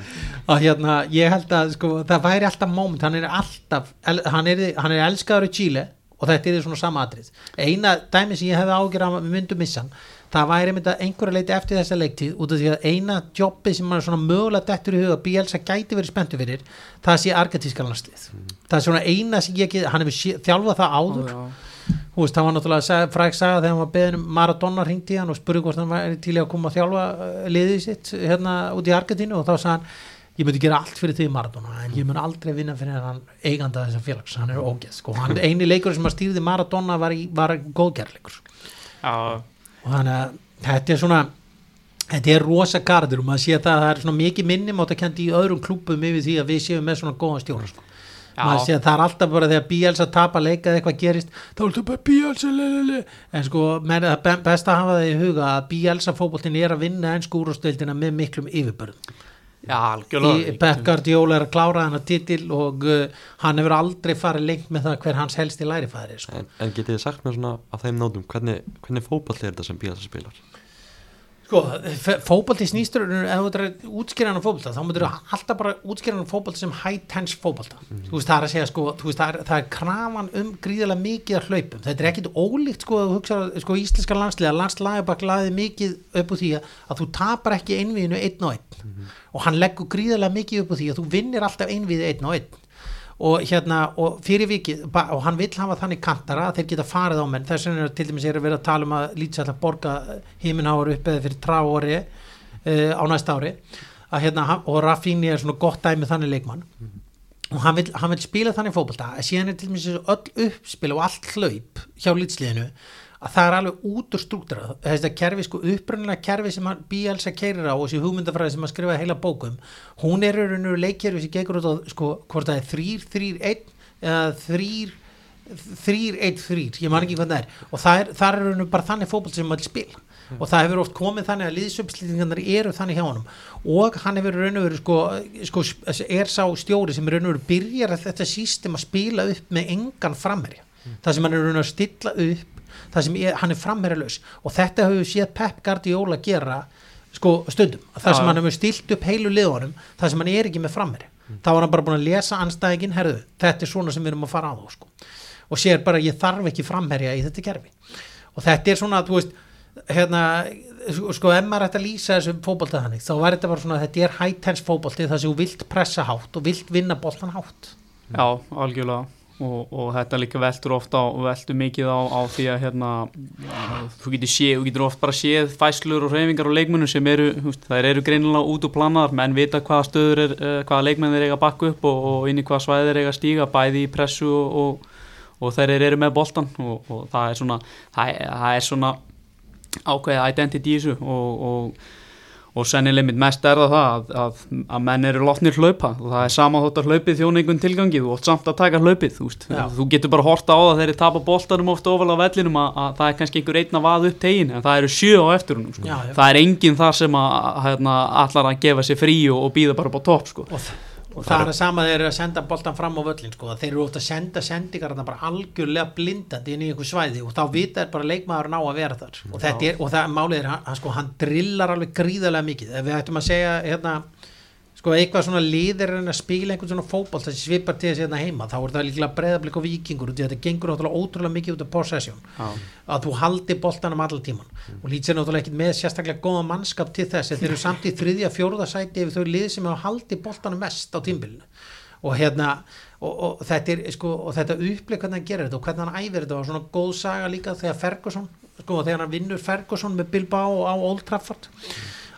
Að hérna ég held að sko það væri alltaf moment. Hann er alltaf hann, er, hann er elskaður í Chile og þetta er svona sama atrið. Eina dæmi sem ég hefði ágjör að við myndum missa hann það væri mynd að einhverja leiti eftir þessa leiktíð út af því að eina jobbi sem er svona mögulega dettur í huga Bielsa gæti verið spenntu fyrir það sé argentíska landslið það er svona eina sem ég get, hann hefur þjálfað það áður. Já, Þú veist, það var náttúrulega fræg saga þegar hann var beðin um Maradona hringdi í hann og spurði hvort hann var til að koma að þjálfa uh, liðið sitt hérna út í Argentínu og þá sagði hann ég myndi gera allt fyrir því Maradona en ég mun aldrei vinna fyrir hann eiganda þessar félags hann er ógeð, sko, hann eini leikur sem að stýrði Maradona var, í, var góðgerleikur já, og þannig að þetta er svona þetta er rosa gardur og maður sé að það er svona mikið minnum átt að kendi í öðrum klúpum yfir því að við séum með svona sko. maður sé að það er alltaf bara þegar Bielsa tapa leika eða eitthvað gerist þá er þetta bara Bielsa lelele. en sko menn, það be- best að hafa það í huga að Bielsa fótboltin er að vinna ennsku úrústöldina með miklum yfirbörðum já, Pep Guardiola er að klára hann að titil og uh, hann hefur aldrei farið lengt með það hver hans helsti lærifæri sko. En, en getið þið sagt mér svona af þeim nótum hvernig, hvernig fótball er þetta sem Bílas spilar? Sko, fótbolti snýstur ef þú útskýra hann á fótbolta þá myndir þú alltaf bara útskýra hann á fótbolta sem high tense fótbolta þú veist það er að segja sko, veist, það, er, það er krafan um gríðarlega mikið að hlaupum. Þetta er ekkit ólíkt sko hugsa sko íslenska landsliða, landslagabak laði mikið upp úr því að, þú tapar ekki einviðinu einn og einn. Og hann leggur gríðarlega mikið upp úr því að þú vinnir alltaf einviði einn og einn og hérna og fyrir vikið og hann vill hafa þannig kantara að þeir geta farið á menn. Þess vegna til dæmis er að vera að tala um að lítið að borga heiminháður upp eða fyrir trá ári uh, á næsta ári. Að hérna, og Rafinha er svona gott dæmi þannig leikmann. Og hann vil, hann vil spila þannig fótbolta að síðan er til dæmis öll uppspil og allt hlaup hjá lýtsliðinu að það er alveg út úr strúktura þetta kerfi, sko, upprunnilega kerfi sem hann Bielsa keirir á og þessi hugmyndafræði sem hann skrifaði heila bókum, hún er rauninu leikkerfi sem gekur út á, sko, hvort það er þrýr, þrýr, einn eða þrýr þrýr, einn, þrýr, ég man ekki hvað það er. Og það er, það er rauninu bara þannig fótbolt sem maður spila. Og það hefur oft komið þannig að liðsupslýtingarnar eru þannig hjá honum. Og hann hefur raun og veru sko, sko, er sá stjóri sem raun og veru byrjar að þetta sístem að spila upp með engan framherja. Það sem hann er raun og veru að stilla upp það sem er, hann er framherjalös og þetta hefur séð Pep Guardiola gera sko stundum, það sem hann hefur stilt upp heilu liðunum, það sem hann er ekki með framherja. Þá var hann bara búin að lesa anstæðingin herðu, þetta er svona sem við erum að fara á þá sko. og sér bara ég þarf ekki framherja í þetta kerfi. Og þetta er svona, þú veist hérna, sko, ef maður ætti að lýsa þessu fótbolta þannig, þá var þetta bara svona þetta er high tense fótbolti þar sem þú vilt pressa hátt og vilt vinna boltan hátt. Já, algjörlega og, og þetta líka veltur ofta og veltur mikið á, á því að hérna, þú getur séð, þú getur oft bara séð fæslur og reyfingar og leikmennum sem eru, veist, þær eru greinilega út og planar, menn vita hvaða stöður er, uh, hvaða leikmenn þeir eiga að bakka upp og, og inn í hvaða svæði þeir eiga að stíga, bæði í pressu og, og, þeir eru með boltan og það er svona, það er, það er svona ákveðið identity í þessu. Og, og sennileg mitt mest er það það að, að, að menn eru lotnir hlaupa. Og það er sama þótt að hlaupið þjóna einhvern tilgangi. Þú ótt samt að taka hlaupið þú, þú getur bara horta á það þegar þeir tapa boltanum ofta ofal á vellinum að, að það er kannski einhver einn að vaða upp tegin en það eru sjö á eftir húnum sko. Já, það er enginn þar sem að, að hérna, allar að gefa sér frí og, og býða bara upp á topp sko. og, og það er að sama þeir eru að senda boltan fram á völlin sko, þeir eru ofta að senda sendingar þarna bara algjörlega blindandi inn í einhver svæði og þá vita er bara leikmaður ná að vera þar. Og, er, og það málið er, hann, sko, hann drillar alveg gríðarlega mikið. Ef við ættum að segja hérna, sko, eitthvað svona liðir en að spila einhvern svona fótboll þessi svipar til þessi hérna heima þá er það líklega breyðablik og vikingur og þetta. Gengur náttúrulega ótrúlega mikið út af possession Já. að þú haldi boltanum allan tíman og lítið sér náttúrulega ekkit með sérstaklega góða mannskap til þess. Þeir eru samt í þriðja, fjóruða sæti ef þau lið sem hafa haldi boltanum mest á tímbilinu og hérna og, og þetta er sko og þetta upplið hvernig hann gerir þetta og hvernig hann æfir þetta og svona góð saga líka þegar Ferguson sko þegar hann vinnur Ferguson með Bilbao á Old Trafford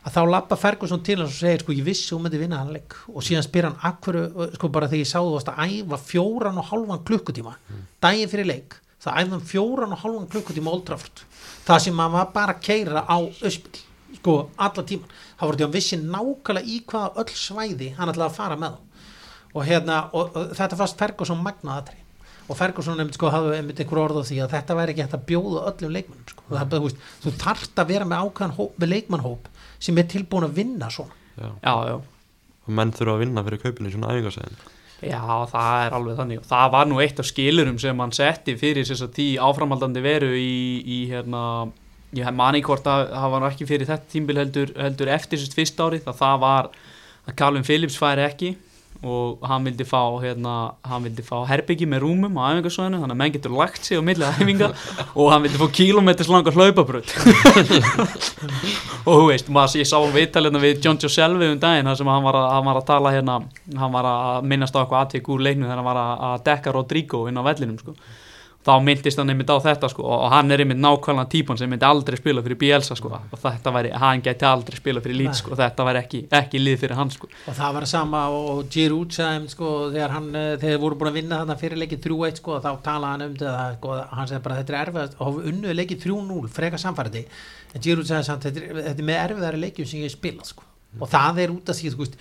að þá lappa Ferguson til hans og segir sko ég vissi hún myndi vinna hann leik. Og síðan spyr hann akkur sko bara þegar ég sá þú að æfa fjóran og hálfan klukkutíma daginn fyrir leik það æfði hann fjóran og hálfan klukkutíma Trafford. Það sem hann var bara að keira á öspil sko alla tíman þá voru því að vissi nákvæmlega í hvaða öll svæði hann ætlaði að fara með og hérna og, og þetta fannst Ferguson magnaðatri og Ferguson nefndi sko hafði einmitt einhver orð á því að þetta væri ekki hægt að bjóða öllum leikmennum sko. mm. þú þarft að vera með ákvæðan hóp, með leikmannhóp sem er tilbúin að vinna svona. Já. já, já. Og menn þurfa að vinna fyrir kaupinu í svona æfingarsæðin Já, það er alveg þannig. Og það var nú eitt af skilurum sem hann setti fyrir þess að tí áframaldandi veru í, í hérna, ég man ekki hvort að það var ekki fyrir þetta tímbil heldur, heldur eftir sérst fyrst árið að það var að Calvin Phillips færi ekki og hann vildi fá hérna, hann vildi fá herbyggi með rúmum á æfingarsvæðinu þannig að menn getur lagt sig á milli æfinga og hann vildi fá kílómetris langa hlaupabröð og þú veist, maður, ég sá viðtalina við John Joe Selvi um daginn þar sem hann var, að, hann var að tala hérna hann var að minnast á eitthvað aðtík úr leiknum þegar hann var að dekka Rodrigo inn á vellinum sko. Þá myndist hann einmitt á þetta sko, og hann er einmitt nákvæmlega típan sem myndi aldrei spila fyrir Bielsa sko, og þetta væri, hann gæti aldrei spila fyrir Leeds sko, og þetta væri ekki, ekki lið fyrir hann sko. og það var sama og Giroud þeim, sko, þegar hann eh, þegar voru búin að vinna þarna fyrir leikið 3-1 sko, þá talaði hann um þetta sko, hann sagði bara þetta er erfiðast og unnuði leikið 3-0 freka samfærdi en Giroud sagði samt þetta er, þetta er með erfiðari leikjum sem ég spila sko. og það er út af því þú veist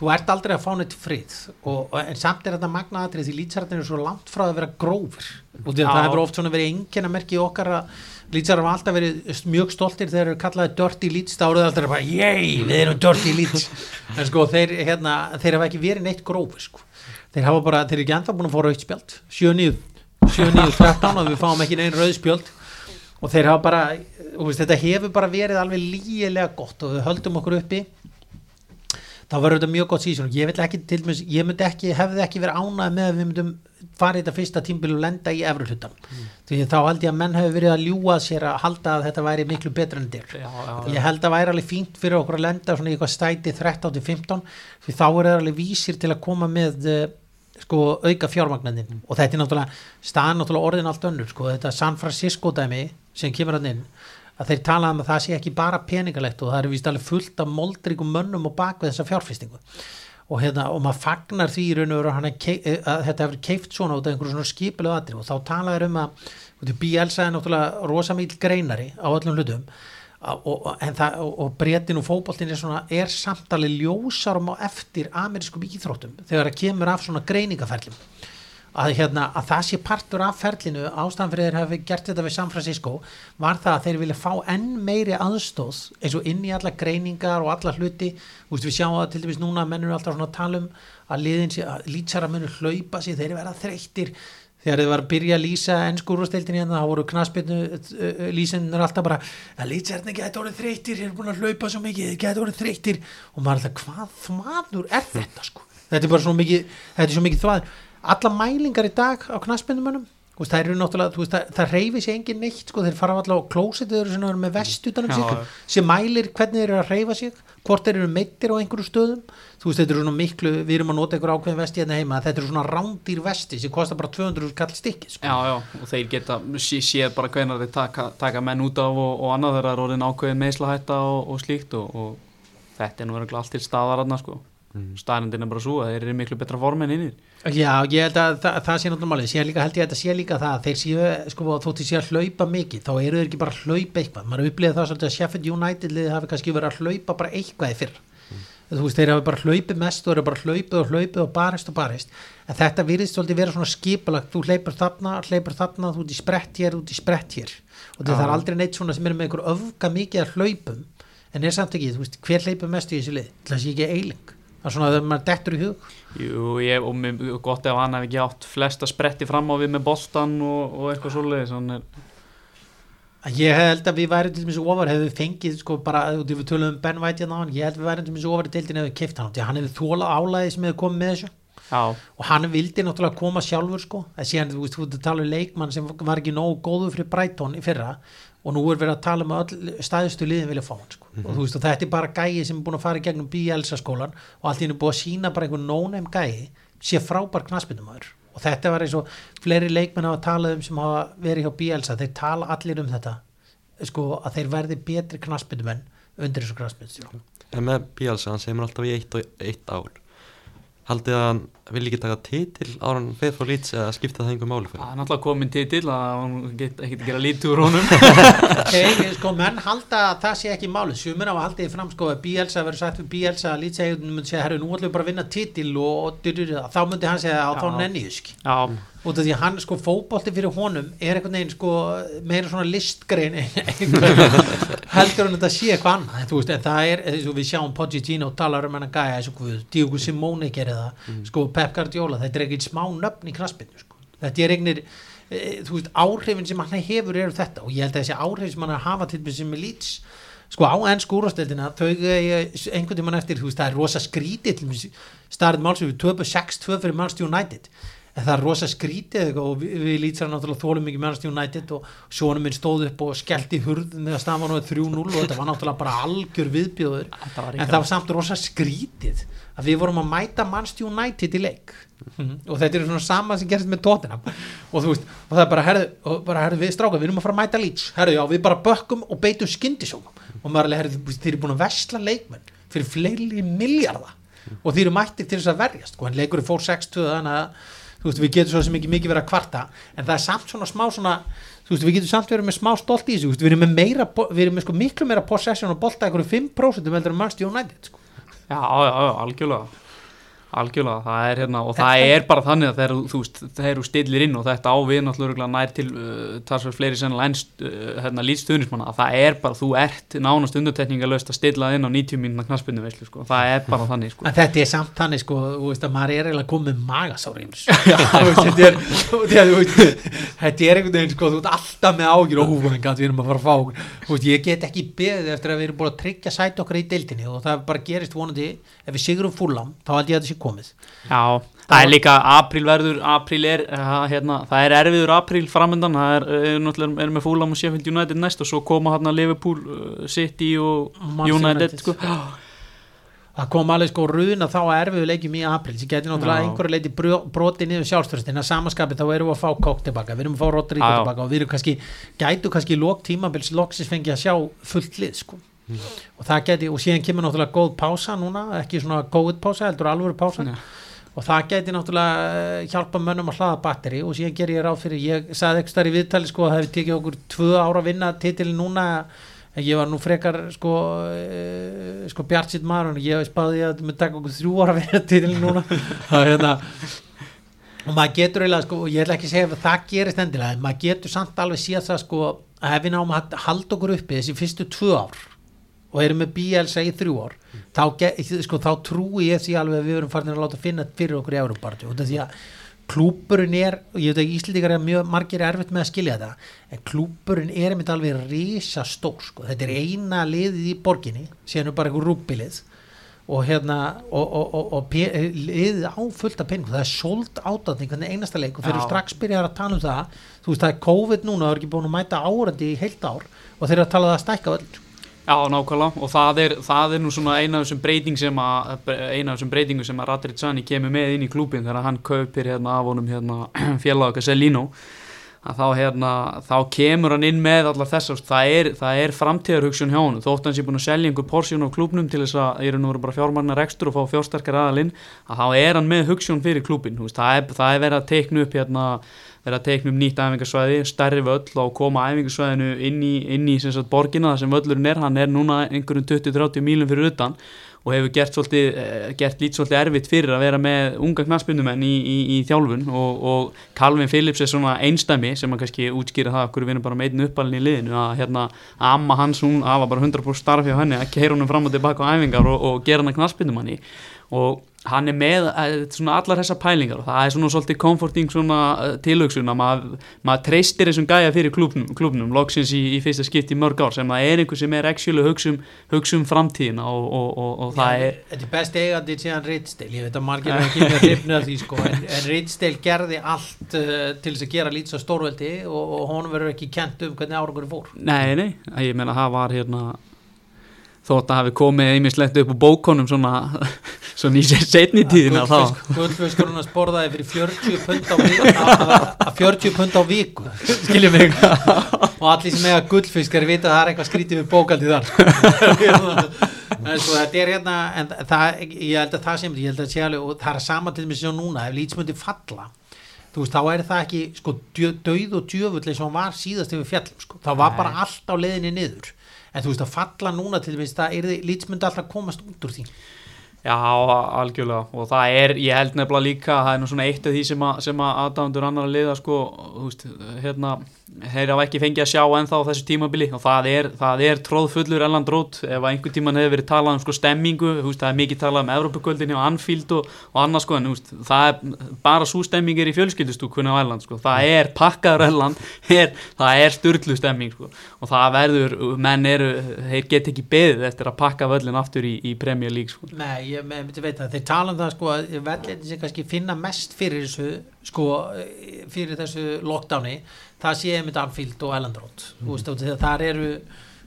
þú ert aldrei að fá neitt frið og, og, en samt er þetta magnaðatrið því lýtsararnir er svo langt frá að vera grófir. Og það hefur oft svona verið enginn að merki okkar að lýtsarar hafa alltaf verið mjög stoltir þegar þeir eru kallaði dirty leads þá eru það alltaf bara yey við erum dirty leads en sko þeir, hérna, þeir hafa ekki verið neitt grófir sko. þeir hafa bara, þeir eru ekki ennþá búin að fá rauðspjöld 7-9 7-9-13 og við fáum ekki neinn rauðspjöld og þeir hafa bara þetta hefur bara verið alveg lígilega gott og við höldum okkur uppi þá verður þetta mjög gott sísón ég, ekki, dæmis, ég myndi ekki, hefði ekki verið ánæð með að við myndum fara í þetta fyrsta tímbil og lenda í efru hlutan því þá held ég að menn hefur verið að ljúa sér að halda að þetta væri miklu betra en já, ég held að væri alveg fínt fyrir okkur að lenda svona í eitthvað stæti 13-15 því þá er það alveg vísir til að koma með eh, sko auka fjármagnin og þetta er náttúrulega staðan náttúrulega orðin allt önnur sko. Þetta San Francisco dæmi sem kemur hann inn að þeir tala um að það sé ekki bara peningalegt og það er vist alveg fullt af moldríkum mönnum og bak við þessa fjárfestingu. Og, hérna, og maður fagnar því í raun og veru að, að þetta hefur keift svona út af einhverju svona skipilega atri og þá talaður um að Bielsa er náttúrulega rosamíl greinari á öllum hlutum. Og, og, það, og bretin og fókbóltin er, er samtalið ljósarum á eftir amerískum íþróttum þegar það kemur af svona greiningaferlum að, hérna, að það sé partur af ferlinu ástæðan fyrir þeir hafi gert þetta við San Francisco var það að þeir vilja fá enn meiri aðstóð eins og inn í alla greiningar og alla hluti. Úst, við sjáum að til dæmis núna mennur alltaf svona að tala um að að lýtsara mennur hlaupa sér, þeir verða þreyttir. Þegar þið var að byrja að lýsa ennskúrústeildin hérna, þá voru knaspinu lýsinir alltaf bara að lýtsarni getur orðið þreyttir, þeir eru búin að hlaupa svo mikið, getur orðið þreyttir. Og maður er alltaf hvað þmaður er er er alla mælingar í dag á knaspindumönnum það eru náttúrulega, veist, það, það reyfi sér engin neitt sko, þeir fara alltaf á klósitið með vest utanum sig, sem mælir hvernig þeir eru að reyfa sig, hvort þeir eru meittir á einhverju stöðum, þú veist þetta eru svona miklu við erum að nota einhverju ákveðin vesti hérna heima þetta eru svona rándýr vesti sem kostar bara 200 kall stikki sko. Já, já, og þeir geta séð bara hvernig þeir taka, taka menn út af og, og annað þeirra er orðin ákveðin meðslahætta og, og slíkt og, og þetta er nú verið allt til staðar aðna sko. Mm. staðnindin er bara svo að þeir eru miklu betra form en innir Já, ég held að það, það sé náttúrulega málið, ég líka, held ég að þetta sé líka það þeir séu, sko, þótt ég sé að hlaupa mikið þá eru þeir ekki bara að hlaupa eitthvað. Maður upplýði það svolítið að Sheffield United liði hafi kannski verið að hlaupa bara eitthvað í fyrr mm. þú veist, þeir hafi bara hlaupið mest og eru bara hlaupið og hlaupið og barist og barist. En þetta virðist svolítið vera svona skipalagt þú hleypur þarna, hleypur þarna þú ert í sprett hér, út í sprett hér. Og það er aldrei neitt svona sem er með einhver öfga mikið að hlaupum en er samt ekki, þú veist, hver hleypur mest í þessu lið, það sé ekki eiling? Það er svona að maður dettur í hug Jú, ég, og mér, gott ef hann hef ekki átt flesta spretti fram á við með boltan og, og eitthvað svolítið Ég held að við værum til dæmis ofar hefur við fengið sko bara, við tölum um Ben White hérna á hann, ég held að við værum til dæmis ofar í deildin hefur kipt hann, hann hefur þólað álæði sem hefur komið með þessu Já. og hann vildi náttúrulega koma sjálfur sko, en síðan þú veist, þú tala um leikmann sem var ekki nógu góðu fyrir Brighton í fyrra og nú er verið að tala um að staðistu liðin vilja fá hann sko. mm -hmm. og þú veist og þetta er bara gæi sem er búin að fara í gegnum Bielsa skólan og allt í hennu búin að sína bara einhvern nónefn gæi sé frábær knaspindumöður og þetta var eins og fleiri leikmenn hafa talað um sem hafa verið hjá Bielsa þeir tala allir um þetta sko að þeir verði betri knaspindumenn undir þessu knaspindustjórn En með Bielsa hann segir mér alltaf í eitt, eitt ár haldið að hann vil ekki taka titil ára hann feð frá lýts eða skipta það einhver máli fyrir Það er náttúrulega komin titil að hann get ekki að gera lítið úr honum. Okay, sko, menn halda að það sé ekki máli sumir á að halda því fram sko að Bielsa verður sagt fyrir Bielsa að lýtsegjum myndi segja herru nú ætlum við bara að vinna titil og, og, og þá myndi hann segja að þá nenni ég skil Já út af því að hann sko fókbólti fyrir honum er einhvern veginn sko meira svona listgrein heldur hann að sé eitthvað annað veist, en það er, eins og við sjáum Pochettino talar um hann að gæja eins og hvað Diogo Simone gerir það, mm. sko Pep Guardiola þetta er ekkert smá nöfn í knaspinu sko. þetta er eignir, e, þú veist áhrifin sem hann hefur eru þetta og ég held að þessi áhrif sem hann hafa til þess að lýts sko á ennsku úrvasteldina þau einhvern tíman eftir, þú veist það er rosa skrítið starrið málsum við 2-6-2 fyrir Manchester United það er rosa skrítið og við, við lýtsar náttúrulega þólum mikið Manchester United og sjónum minn stóð upp og skellti hurð með að stafa náðu 3-0 og þetta var náttúrulega bara algjör viðbjóður. En það var samt rosa skrítið að við vorum að mæta Manchester United í leik. Mm -hmm. og þetta er svona sama sem gerist með Tottenham. Og þú veist, og það er bara herðu, bara, herðu við stráka, við erum að fara að mæta Leeds. Herðu já, við bara bökkum og beitum skindisókum og maður er herðu, þeir eru búin að vestla leikmenn fyrir fleiri miljardar og þeir eru mættir til þess að verjast, sko, en leikur fór 60 þannig að þú veist, við getum svo sem ekki mikið verið að kvarta en það er samt svona smá svona þú veist, við getum samt verið með smá stolt í þessu við erum með meira, við erum með sko miklu meira possession og bolta eitthvað 5% veldur um Manchester United sko. Já, já, já, algjörlega algjörlega, það er hérna og það er bara þannig að veist þegar þú stillir inn og þetta ávið náttúrulega nær til uh, þar fleiri sennilega ennst uh, hérna lítstuðnismanna að það er bara, þú ert nánast undartekningalöst að stilla inn á 90 mínuna knaspinu veislu sko, það er bara þannig sko. En þetta er samt þannig sko, þú veist að maður er eiginlega komið magasáriðins þetta er er einhvern veginn sko, þú ert alltaf með ágjur og húfengat við erum að fara að fá þú veist, ég get ekki beðið eftir að við erum búin að tryggja sæt okkar í deildinni og það bara gerist vonandi. Ef við sigurum fúlam, þá held ég að sé komið. Já, það, er líka aprílverður, apríl er hérna, það er erfiður apríl framöndan það er, er er með fúlam og Sheffield United næst og svo koma hérna Liverpool, uh, City og United, United sko. Það kom alveg sko runa þá að erfiðu leikjum í april sem getur náttúrulega einhverju leiti broti niður sjálfstörst en að samaskapi þá erum við að fá kók tilbaka við erum að fá Rodrigo tilbaka og við erum kannski gætu kannski lók tímabils loksins fengið að sjá fullt lið sko og það geti, og síðan kemur náttúrulega góð pása núna, ekki svona góð pása heldur alvöru pása. Já. og það geti náttúrulega eh, hjálpa mönnum að hlaða batteri. Og síðan ger ég ráð fyrir, ég sagði ekki starf í viðtali sko að það hefði tekið okkur tvö ára að vinna titilin núna en ég var nú frekar sko, e, sko bjartsitt maður og ég spáði að það myndi taka okkur þrjú ára að vinna titilin núna. Hérna og maður getur eiginlega sko, og ég ætla ekki að segja að það gerist endilega, en maður getur samt alveg síðan það sko að við náum að halda okkur uppi þessi fyrstu tvö ár og erum með BLS í þrjú ár þá, ge- sko, þá trúi ég því alveg að við erum farin að láta finna fyrir okkur í Európarti af því að klúburinn er, og ég veit ekki Íslendingar er mjög margir er erfitt með að skilja þetta en klúburinn er einmitt alveg risa stór sko. þetta er eina liðið í borginni síðan er bara einhver rúbilið og hérna og, og, og, og pe- liðið á fullt af penning það er sold átátning hvernig einasta leik og þeir eru strax byrjar að tala um það. Þú veist það er COVID núna, það er ekki búin að mæta árandi í heilt ár og þeir eru að tala um það að stækka öll Já, nákvæmlega. Og það er, það er nú svona eina af þessum breyting sem að breytingu að Radrit Sani kemur með inn í klúbin þegar hann kaupir hérna af honum hérna félaga Selino að þá hérna þá kemur hann inn með allar þess það er, er framtíðarhugsun hjá hann þótt hann sé búin að selja einhver porsjón á klúbnum til þess að ég er nú bara fjármagnar rekstur og fá fjársterkar aðalinn að þá er hann með hugsun fyrir klúbin það er, það er verið að teikna upp hérna verið að teikna um nýtt æfingarsvæði, stærri völl og koma æfingarsvæðinu inn í, inn í sagt, borgina þar sem völlurinn er, hann er núna einhverjum 20-30 mílum fyrir utan og hefur gert, svolítið, eh, gert lít svolítið erfitt fyrir að vera með unga knaspindumenn í, í, í þjálfun og, og Calvin Phillips er svona einstæmi sem að kannski útskýra það okkur við erum bara með einn uppalinn í liðinu að hérna að amma hans hún hafa bara 100% starf hjá henni að keira honum fram og tilbaka á æfingar og, og gera hann að knaspindumanni og hann er með eh, svona allar þessar pælingar og það er svona svolítið comforting svona eh, tilhugsun að maður, maður treystir þessum gæja fyrir klúbnum, klúbnum loksins í, í fyrsta skipt í mörg ár sem það er einhver sem er actually hugsum, hugsum framtíðina og, og, og, og það er Þetta er best eigandi síðan Ritzdale ég veit að margir er ekki með hrifnið af því sko, en, en Ritzdale gerði allt uh, til þess að gera lýts á stórveldi og, og honum verður ekki kent um hvernig árangur fór. Nei, nei, ég meina það var hérna þótt að hafi komið einmislegt upp á bókonum svona, svona í setni tíðina þá. Guldfiskurinn að sporðaði fyrir 40 pund á viku. Að 40 pund á viku. Skiljum mig. Og allir sem eiga guldfiskar vita að það er eitthvað skrítið við bókaldi þar. En svo þetta er hérna en það, ég held að það sem ég held að sé alveg og það er sama til mig sem núna ef lýtsmundi falla þú veist, þá er það ekki sko döið og djöfull hann var síðast yfir fjallum sko, það var Nei. bara allt á leiðinni niður. En þú veist að falla núna til það er lýtsmundi alltaf komast út úr því Já, algjörlega. Og það er, ég held nefnilega líka það er nú svona eitt af því sem að, sem að aðdándur annar að liða sko, þú veist, hérna þeir hafa ekki fengið að sjá ennþá þessu tímabili og það er, það er tróðfullur elland rót ef einhver tíman hefur verið talað um sko stemmingu, veist, það er mikið talað um Evropakvöldinni og Anfield og, og annað sko en veist, það er bara svo stemming er í fjölskyldustúkunni á elland sko, það er pakkaður elland, er, það er styrlu stemming sko. Og það verður, menn eru, þeir get ekki beðið eftir að pakka völlin aftur í, í Premier League sko. Nei, ég myndi veita þeir tala um það sko að vellinni sem kannski finna mest fyrir þessu sko, fyrir þessu lockdowni, það sé einmitt Anfield og þú veist, og þegar þar eru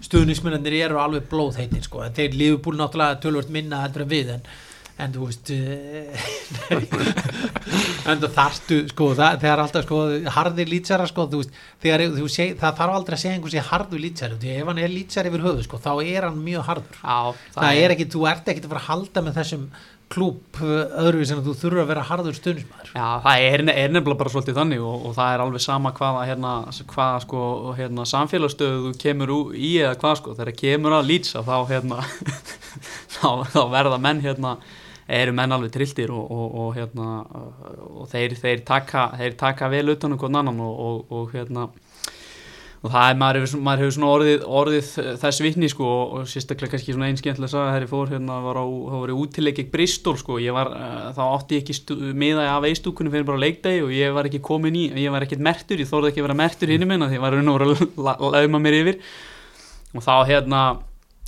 stuðnismennir eru alveg blóðheitir sko, en þeir lífu búin náttúrulega tölvört minna heldur en við, en en þú veist eh, en það þarftu sko, það, þegar alltaf sko harðir lýtsara sko, þú veist, þegar þú seg, það þarf aldrei að segja einhversi harður lýtsari, því ef hann er lýtsari yfir höfu sko, þá er hann mjög harður. Já, það, er ekki, þú ert ekki að fara að halda með þessum klúb öðruvíð sem þú þurfa að vera harður stundismæður Já, það er, er nefnilega bara svolítið þannig og, og það er alveg sama hvaða, hérna, hvaða sko, hérna, samfélagsstöðu þú kemur ú- í eða hvað sko, þegar kemur að lýtsa þá, hérna, þá, þá verða menn hérna, eru menn alveg trilltir og, og, og, hérna, og þeir, þeir, taka, þeir taka vel utan um hvern annan og hérna og það er, maður hefur, maður hefur svona orðið, orðið þess vitni sko og sérstaklega kannski svona einskjentlega að sagði þegar ég fór hérna var á, þá var ég útileik ekki Bristol sko, ég var, uh, þá átti ég ekki miða af eistúkunum fyrir bara leikdegi og ég var ekki komin í, ég var ekkert mertur, ég þorði ekki að vera mertur hinn minna því ég var raun og voru að la- lauma mér yfir. Og þá hérna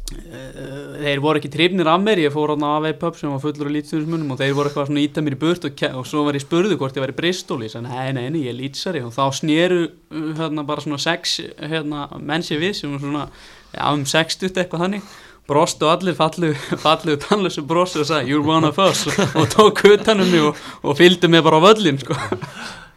þeir voru ekki trifnir af mér ég fór á AV pub sem var fullur af lýtsunismunum og þeir voru eitthvað svona íta mér í burt og, og svo var ég spurðu hvort ég var í Bristol. Ég sagði nei, nei, nei, ég er lýtsari. Og þá sneru uh, hérna bara svona sex hérna, menn sér við sem svona ja, um 60 eitthvað þannig. Brostu allir fallu, fallu tannlösu brostu og sagði you're one of us. Og tók utanum mig og, og fylgdi mig bara á völlin sko.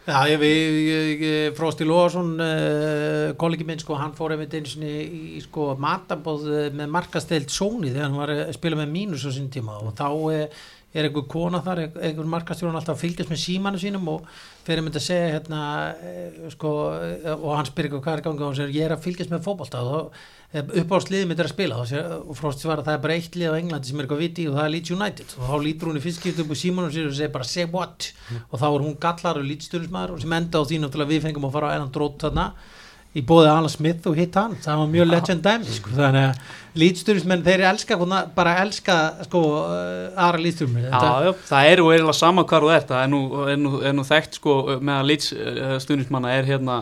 Já, ég, ég, ég, Frosti Lóðarsson uh, kollegi minn, sko, hann fór einmitt eins í, í sko matabóð uh, með markasteilt Sony þegar hann var að spila með mínus á sín tíma og þá uh, er einhver kona þar, einhver markastjórn alltaf að fylgjast með símanu sínum og fyrir myndi að segja hérna uh, sko, uh, og hann spyrir eitthvað hvað er gangið og hann segir ég er að fylgjast með fótbolta. Og þá uppáhaldsliðið mitt er að spila. Og, svarar að það er bara eitt lið á Englandi sem er eitthvað viti og það er Leeds United. Og þá lítur hún í fyrstskipt upp á símanum sér og segir bara say what? Og þá er hún gallar og lítsturismæður og sem enda á því náttúrulega við fengum að fara á enn drót þarna í bóði Alan Smith og hitt hann. Það var mjög legend dæmi sko. þannig að lítsturismenn þeir elska bara elska sko aðra lítsturismenn Já, það er og er alveg sama hvar þú ert. Það er nú, er nú, er nú þekkt sko með að lítsturismanna er hérna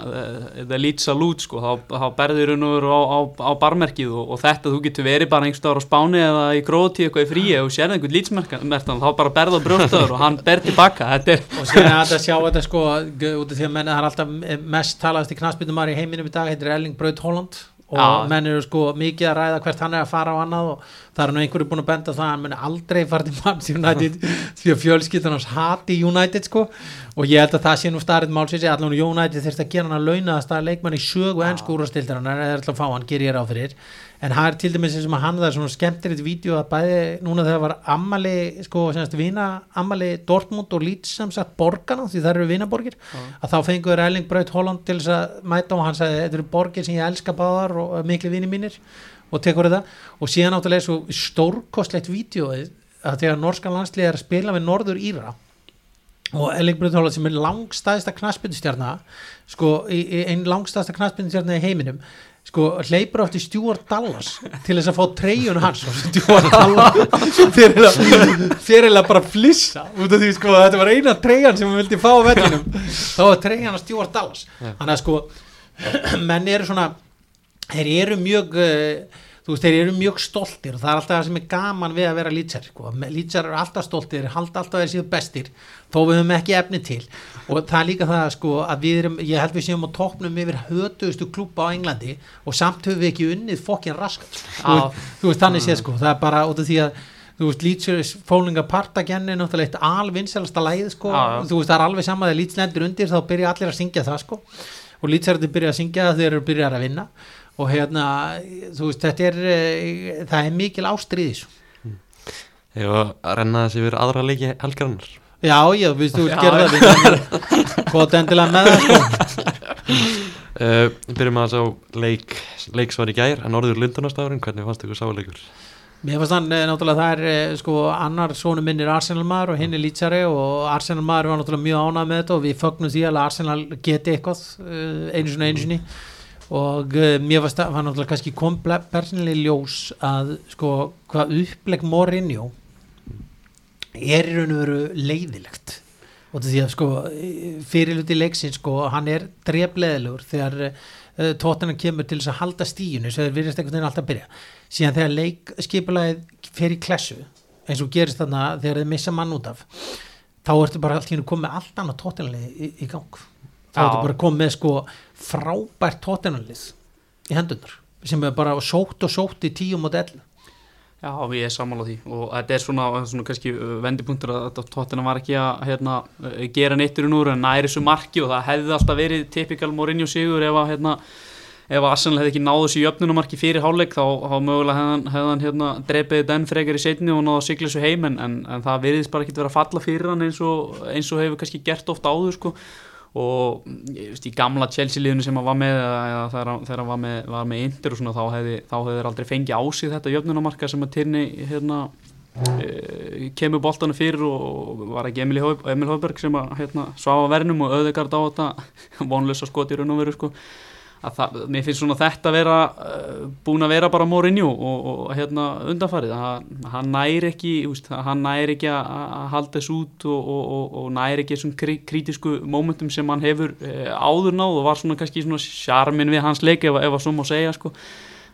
það lít salút sko. Þá, þá berður hún úr á, á, á barmerkið og, og þetta þú getur verið bara einhverstaður á spáni eða í gróti eitthvað í fríi og sér einhvern lítsmerkan þá bara berða brjóstaður og hann ber tilbaka og sér að þetta sjá þetta sko út af því að menna það er alltaf mest talaðast í knastbyndumar í heiminum í dag heitir Erling Braut Holland. Og Já. menn eru sko mikið að ræða hvert hann er að fara á annað og það er nú einhverju búin að benda það að hann muni aldrei fara til manns United því að fjölskyldan hans hati United sko. Og ég held að það sé nú starrið málsins allan United þurft að gera hann að launa að staða leikmann í sögu enn skúrastildar hann er alltaf að fá hann, ger ég ráð fyrir en það er til dæmis sem að hann það er svona skemmtilegt vídeo að bæði núna þegar var ammali sko semst vina ammali Dortmund og Leeds sem sagt borgarna því það eru vinaborgir uh. að þá fengur Erling Braut Holland til þess að mæta og hann sagði þetta eru borgir sem ég elska báðar og miklu vini mínir og tekur þetta og síðan áttalega svo stórkostlegt vídeo að þegar norskan landslið er að spila við Norður Íra og Erling Braut Holland sem er langstæðista knaspindustjarnar sko einn langstæðista knaspindustjarnar í heiminum sko hleypur átti Stuart Dallas til þess að fá treyjun hans. Og Stuart Dallas. Fyrir að bara flissa út af því sko þetta var eina treyjan sem við vildi fá á vellinum. Þá var treyjan að Stuart Dallas. Þannig að sko menn eru svona þeir eru mjög uh, þú veist, þeir eru mjög stoltir og það er alltaf það sem er gaman við að vera lýtsar sko. lýtsar eru alltaf stoltir, halda alltaf þeir séu bestir, þó við höfum ekki efni til. Og það er líka það sko að við erum, ég held við séum á toppnum yfir hötuðustu klúpa á Englandi og samt höfum við ekki unnið fokkin raskat sko. þú veist, þannig séð sko, það er bara út af því að þú veist, lýtsar fólinga partagenni er náttúrulega eitt alvinnselasta læð sko, á, þú veist, það er alveg sama þegar lýtslendur undir þá byrja allir að syngja það sko. Og lýtsarður byrja að syngja þegar þeir eru byrjar að vinna. Og hérna þú veist þetta er eh, það er mikil ástriðis Eða að renna þessi verið aðra leiki helgarinnar Já, já, við þú gerða það hvað endilega með það sko. uh, Byrjum að það sá leik, leiksvar í gær að norður Lundunarstafurinn, hvernig fannst þú sáleikur? Mér fannst þannig, náttúrulega það er eh, sko annar sónu minn er Arsenal maður og hinn er Lítsari og Arsenal maður var náttúrulega mjög ánað með þetta og við fögnum því að Arsenal geti eitthvað einu svona einu sinni og uh, mér var, var náttúrulega kannski kom persónulega ljós að sko hvað uppleg morinjó er í raun og veru leiðilegt og því að sko fyrirluti leiksin sko hann er drefleðilegur þegar uh, tóttina kemur til þess að halda stíinu sem þeir virðast einhvern veginn alltaf að byrja. Síðan þegar leikskipulegið fer í klessu eins og gerist þarna þegar þeir missa mann út af þá ertu bara alltaf komið allt annað tóttinlega í, í gang. Þá ertu bara komið sko frábært tóttinanlið í hendunar sem er bara sótt og sótt í tíum og dellu Já, ég er samála því. Og þetta er svona, svona kannski uh, vendipunktur að tóttina var ekki að hérna, uh, gera neittur í núru en næri þessu marki og það hefði alltaf verið typikal Mourinho sigur ef að hérna, ef að Arsenal hefði ekki náðu þessu jöfnunumarki fyrir hálfleik þá, þá mögulega hefðan hefðan hérna, drepið den frekar í setni og náðu að sigla þessu heim en, en, en það veriðist bara ekki verið að falla fyrir hann eins og, eins og hefur kannski gert ofta áður sko og veist, í gamla Chelsea liðinu sem hann var með eða þegar hann var með, var með Inter og svona þá hefði þeir aldrei fengið ásið þetta jöfnunamarka sem að Tyrni hérna, e, kemur bóltanu fyrir og var ekki Emil Hauberg sem að hérna, svafa vernum og auðvigard á þetta vonlösa skot í raun og veru sko það, mér finnst svona þetta vera uh, búin að vera bara Mourinho og, og hérna undanfarið að hann næri ekki, veist, hann næri ekki að, halda þessu út og, og, og næri ekki þessum krí, krítisku mómentum sem hann hefur uh, áður náð og var svona kannski svona sjarmin við hans leik ef, ef að svo má segja sko.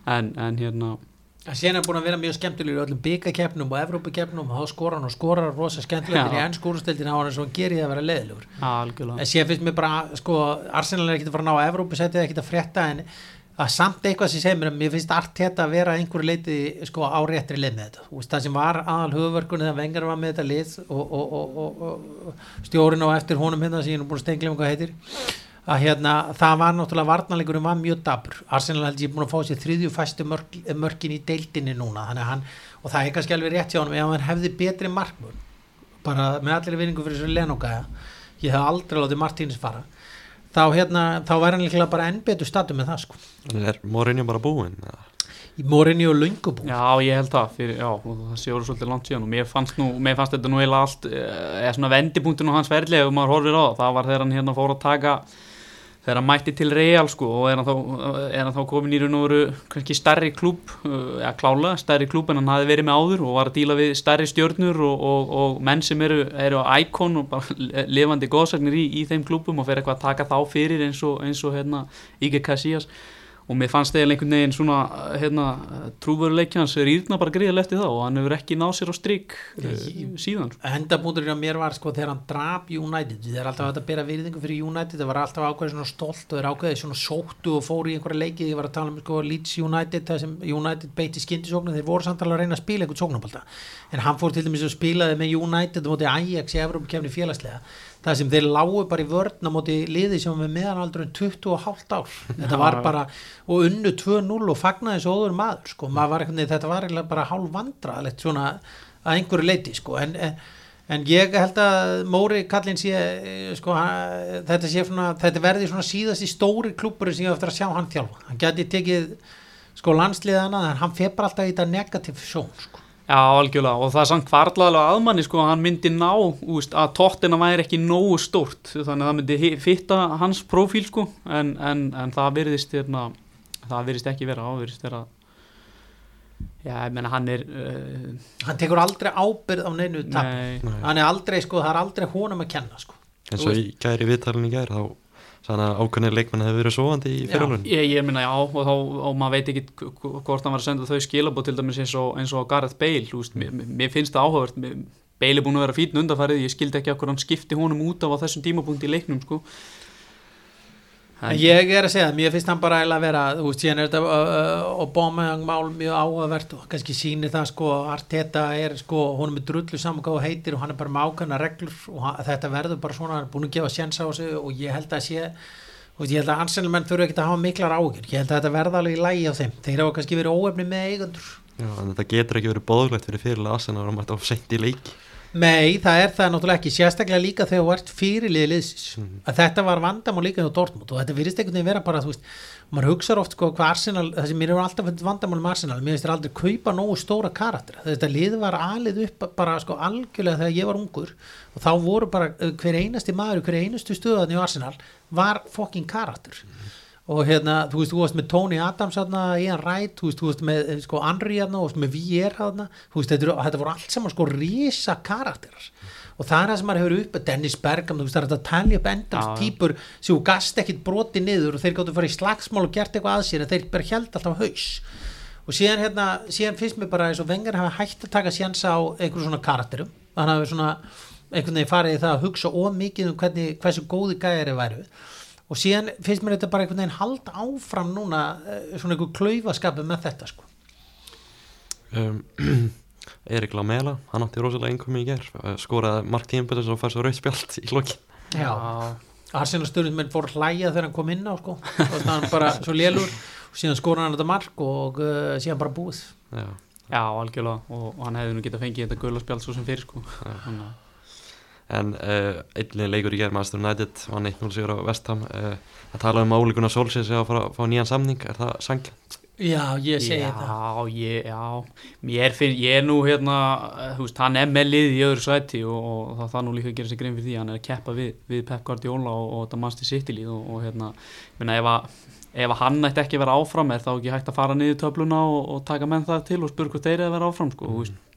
En, en hérna Það sé hann er búin að vera mjög skemmtilegur í öllum byggakefnum og Evrópakefnum og þá skora hann og skora hann rosa skemmtilegur í ennskúrustildin á hann eins og hann gerir það að vera leðilegur Algjörlega. en sé finnst mér bara, sko, Arsenal er ekkert að fara að ná Evrópasætið, ekkert að frétta en að samt eitthvað sem segir mér að mér finnst allt þetta að vera að einhverju leiti sko á réttri leið með þetta. Veist, það sem var aðal höfverkunni þegar vengar var með þetta lið og, og, og, og, og stjórin á eftir honum hérna að hérna það var náttúrulega varnarleikurinn var mjög dabur Arsenal held ég búin að fá sér þriðju fæstu mörk, mörkin í deildinni núna þannig að hann, og það er kannski alveg rétt hjá honum ef hann hefði betri markmun bara með allir vinningu fyrir þessu lenóka ég hef aldrei látið Martínis fara þá hérna, þá væri hann líklega bara enn betur statu með það sko En er Mourinho bara búinn? eða? í morinni og löngubú Já, ég held það, fyrir, já, það sé orðið svolítið langt síðan og mér fannst, nú, mér fannst þetta nú eiginlega allt, eh, eða svona vendipunktun á hans ferli ef maður horfir á það, það var þegar hann hérna fór að taka, þegar hann mætti til Real sko og er hann þá, er hann þá komin í raun og veru kannski stærri klúb, eða klála, stærri klúb en hann hafi verið með áður og var að díla við stærri stjörnur og, og, og menn sem eru, eru á íkon og bara lifandi góðsagnir í, í þeim klúbum og fer eitthvað að taka þá fyrir eins og, eins og hérna Ike Casillas og mér fannst eiginlega einhvern veginn svona hérna, trúveruleiki hans rýrna bara greiðlega eftir það og hann hefur ekki náð sér á strík uh, síðan sko. Hendabúndurinn á mér var sko þegar hann drap United, þeir er alltaf að bera virðingu fyrir United, það var alltaf ákveðið svona stolt og þeir ákveðið svona sóttu og fóru í einhverja leiki, ég var að tala um sko Leeds United, það sem United beitti skindisóknu þeir voru samtalið að reyna að spila einhvern sóknabólta en hann fór til dæmis að spilaði með United það sem þeir lágu bara í vörn á móti liði sem með meðanaldur en 20,5 ár. Þetta var bara, og unnu 2-0 og fagnaði þessu óður maður sko, maður var eitthvað, þetta var eiginlega bara hálf vandraðlegt svona að einhverju leiti sko, en, en, ég held að Móri Kallin sé sko, hann, þetta sé svona, þetta verði svona síðast í stóri klúpur sem ég eftir að sjá hann þjálfa, hann geti tekið sko landsliðana, en hann feppar alltaf í þetta negativ sjón sko Já, algjörlega, og það er samt kvartlaðlega aðmanni sko, hann myndi ná, úst, að tóttina væri ekki nógu stórt, þannig að það myndi fitta hans prófíl sko, en, en, en það virðist, hérna, það virðist ekki vera, það virðist vera, já, ég menna hann er, uh, hann tekur aldrei ábyrð á neinu tap nei, hann er aldrei sko, það er aldrei honum að kenna sko. En svo í gæri viðtalin í gæri þá sann að ákveðnir leikmenn hefur verið sofandi í fyrirlun ég, ég minna já, og, þá, og maður veit ekki hvort hann var að senda þau skilabóð til dæmis eins og, eins og Gareth Bale, veist, mér, mér finnst það áhugavert, Bale er búin að vera fítn undarfærið, ég skildi ekki okkur hann skipti honum út af á þessum tímapunkti í leiknum, sko. En ég er að segja það, mér finnst hann bara að vera, þú veist, síðan er þetta uh, uh, og Bómegang mál mjög áhugavert og kannski sýnir það sko, Arteta er sko, hún er með drullu saman hvað hún heitir og hann er bara með ákveðna reglur og hann, þetta verður bara svona, hann er búin að gefa sjens á þessu og ég held að sé, þú veist, ég held að Arsenalmenn þurfa ekki að hafa miklar ágjur, ég held að þetta verða alveg í lægi á þeim, þeir hafa kannski verið óefni með eigundur Já, en þetta getur ekki verið bóðlegt fyrir fyrirlega Arsenal um að þetta of seint í leiki Nei, það er það náttúrulega ekki, sérstaklega líka þegar þú ert fyrirlið liðsins, að þetta var vandamál líka hjá Dortmund og þetta virðist einhvern veginn vera bara, þú veist, maður hugsaður oft sko hvað Arsenal, það sem mér hefur alltaf fundið vandamál um Arsenal, mér finnst þér aldrei kaupa nógu stóra karakter, þetta lið var alið upp bara sko algjörlega þegar ég var ungur og þá voru bara eh, hver einasti maður, hver einustu stöðan í Arsenal var fucking karakter og hérna, þú veist, þú varst með Tony Adams hérna, Ian Wright, þú veist, þú veist með eh, sko Henry hérna, þú veist með VR hérna þú veist, þetta, þetta voru allt saman sko risa karakterar. Og það er það sem maður hefur upp Dennis Bergam, þú veist, það er að talja upp endans Já. típur sem þú gast ekkit broti niður og þeir gáttu að fara í slagsmál og gert eitthvað að sér en þeir bara held alltaf haus. Og síðan hérna, síðan finnst mér bara eins og vengar hafa hægt að taka sjans á einhverjum svona karakterum, þannig að við svona einhvern veginn farið í það að hugsa ómikið um hvernig, hversu góði gæri væru og síðan finnst mér þetta bara einhvern veginn halda áfram núna eh, svona einhver klaufaskapu með þetta sko. Um, Erik Lamela, hann átti rosalega einkomi í ger skoraði Mark Tímpelins og fær svo rauð spjald í lokin. Já, Arsenal stjórnismenn fór að hlæja þegar hann kom inn á sko. Og þannig bara svo lélur. Og síðan skóra hann þetta mark og uh, síðan bara búið. Já, Já, algjörlega, og, og hann hefði nú getað fengið þetta gulaspjald svo sem fyrir, sko. Þannig að- en uh, einnig leikur í ger Master United var 1-0 sigur á Vestham uh, að tala um álíkuna Solskjaer sem að fara að fá nýjan samning er það sangjönd? Já, ég segi já, það. ég, finn, ég er nú hérna, eh, þú veist, hann er með lið í öðru sæti og, og það það nú líka að gera sig grein fyrir því, hann er að keppa við, við Pep Guardiola og, og þetta mannstu sitt í lið og, og hérna, minna, ef að ef að hann ætti ekki að vera áfram er þá ekki hægt að fara niður töfluna og, og taka menn það til og spurga hvað þeir eru að vera áfram, sko, veist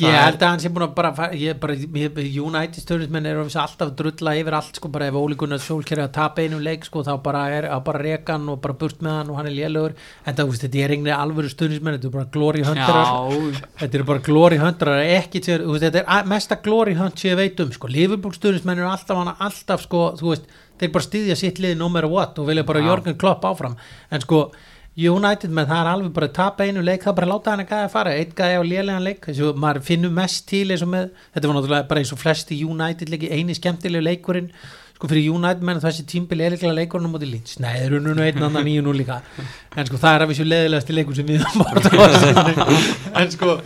Ég er- held að hann sé búin að bara, ég, bara ég, United stjórnismenn eru alltaf drulla yfir allt sko bara ef ólíkunar sólkerri að tapa einum leik sko þá bara er að bara reka hann og bara burt með hann og hann er lélugur en það, veist, þetta er einhverja alvöru stjórnismenn þetta er bara glory hunterar Já, þetta eru bara glory hunterar ekki veist, þetta er mesta glory hunt sem ég veit um sko, Liverpool stjórnismenn eru alltaf hana, alltaf sko, þú veist, þeir bara styðja sitt lið no matter what og vilja bara. Jörgen Klopp áfram. En sko United menn það er alveg bara að tapa einu leik það er bara að láta hann að gæða að fara. Eitt gæði á lélegan leik og maður finnur mest til með þetta var náttúrulega bara eins og flesti United leiki eini skemmtilegu leikurinn sko fyrir United menn þessi tímbil er líklega leikurinn á móti Leeds. Nei þeir eru nú einn annan nýju nú líka. En sko það er að vissu leðilegasti leikur sem við en sko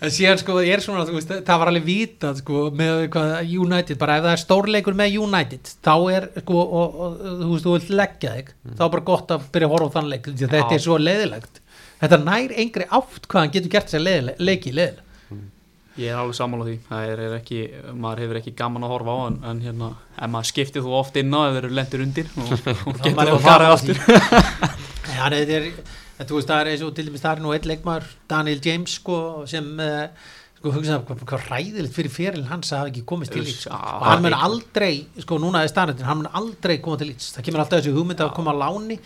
en síðan sko er svona veist, það var alveg vitað sko með hvað United bara ef það er stórleikur með United þá er sko og, og, þú veist þú vilt leggja þig þá er bara gott að byrja að horfa á þann leik þetta Já. er svo leðilegt þetta nær engri átt hvað hann getur gert sér leiki leðileg Ég er alveg sammála því, það er, er ekki, maður hefur ekki gaman að horfa á en, en hérna, ef maður skiptir þú oft inn á ef þeir lendir undir og, og getur þú að aftur. Já, þetta er, þú veist, það er eins og til dæmis það er nú einn leikmaður, Daniel James sko, sem, uh, sko, hugsaði hvað, hvað ræðilegt fyrir fyrirlin hans að hafa ekki komist til Já, og hann mun aldrei, sko, núna er staðnættin hann mun aldrei koma til lýts, það kemur alltaf þessi hugmynd að koma á láni,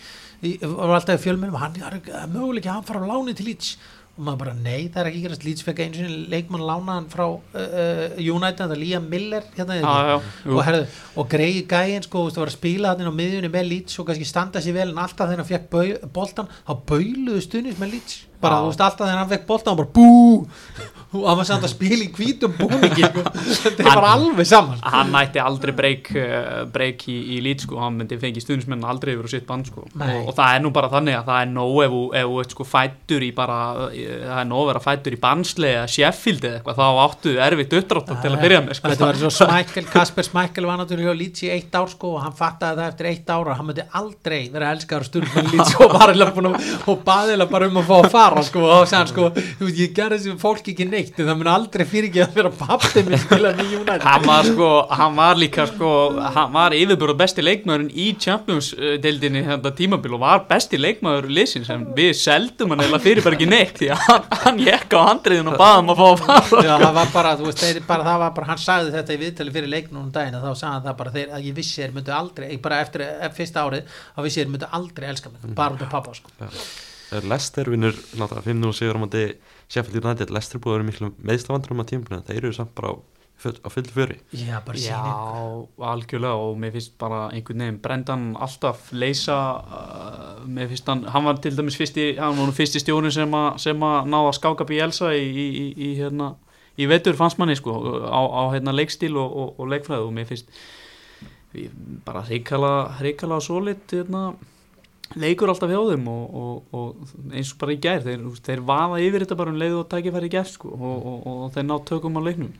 í- var alltaf fjölmennum, hann það er möguleik að hann fara á láni til lýts og maður bara, nei, það er ekki gerast. Lýts fekk einu sinni leikmann lánaðan frá uh, uh, United, það er Liam Miller hérna, Já, já, og, herðu, og greiði gæin sko, það var að spila hann á miðjunni með Leeds og kannski standa sér vel en alltaf þegar hann fekk boltan þá bauluðu stuðnis með Leeds bara þú veist alltaf þegar hann fekk boltan hann bara bú. Og hann var samt að spila í hvítum búningi sko. þetta er bara alveg saman Hann nætti aldrei breyk, uh, breyk í, í lít sko, hann myndi fengi stuðnismenn aldrei yfir á sitt band sko. Og, og það er nú bara þannig að það er nóg ef þú ert sko fættur í bara, það er nóg að vera fættur í Bansle eða Sheffield eða eitthvað, þá áttu erfitt uppdrátt til að byrja með sko. þetta var svo Smækkel, Kasper Smækkel var náttúrulega Leeds í eitt ár sko og hann fattaði það eftir eitt ár að hann myndi aldrei vera elskar um fara sko og sagði hann sko, þú veist, ég gerði þessu fólk ekki neitt en það mun aldrei fyrir ekki að vera pappi minn spila nýjum United. Hann var sko, hann var líka sko, hann var yfirbúrað besti leikmaðurinn í Champions-deildinni þetta tímabil og var besti leikmaður liðsins en við seldum hann eða fyrir bara ekki neitt því að hann, hann jekk á handriðin og baðum að fá að fara. Já, það var bara, þú veist, bara, það var bara, hann sagði þetta í viðtali fyrir leiknum um daginn þá sagði hann það bara þeir, að ég vissi þeir myndu aldrei, bara eftir, eftir fyrsta árið, þá vissi þeir myndu aldrei elska mig, bara út af pappa, sko. Lester vinnur náttúrulega 5-0 sigur á móti Sheffield United. Lester búið að vera miklu meðslavandur um að tímabuna þeir eru samt bara á, full- á full fjöri. Já, bara Já, síni. algjörlega og mér finnst bara einhvern veginn Brendan alltaf leysa uh, mér finnst hann, hann var til dæmis fyrsti, hann var nú fyrsti stjórn sem, a, sem að ná að skáka Bielsa í, í, í, í hérna í vetur fannst manni sko á, á hérna leikstíl og, og, og leikfræð og mér finnst bara reykala reykala sólit hérna leikur alltaf hjá þeim og, og, og eins og bara í gær þeir, þeir vaða yfir þetta bara um leið og tækifæri í gær sko og, og, þeir ná tökum á leiknum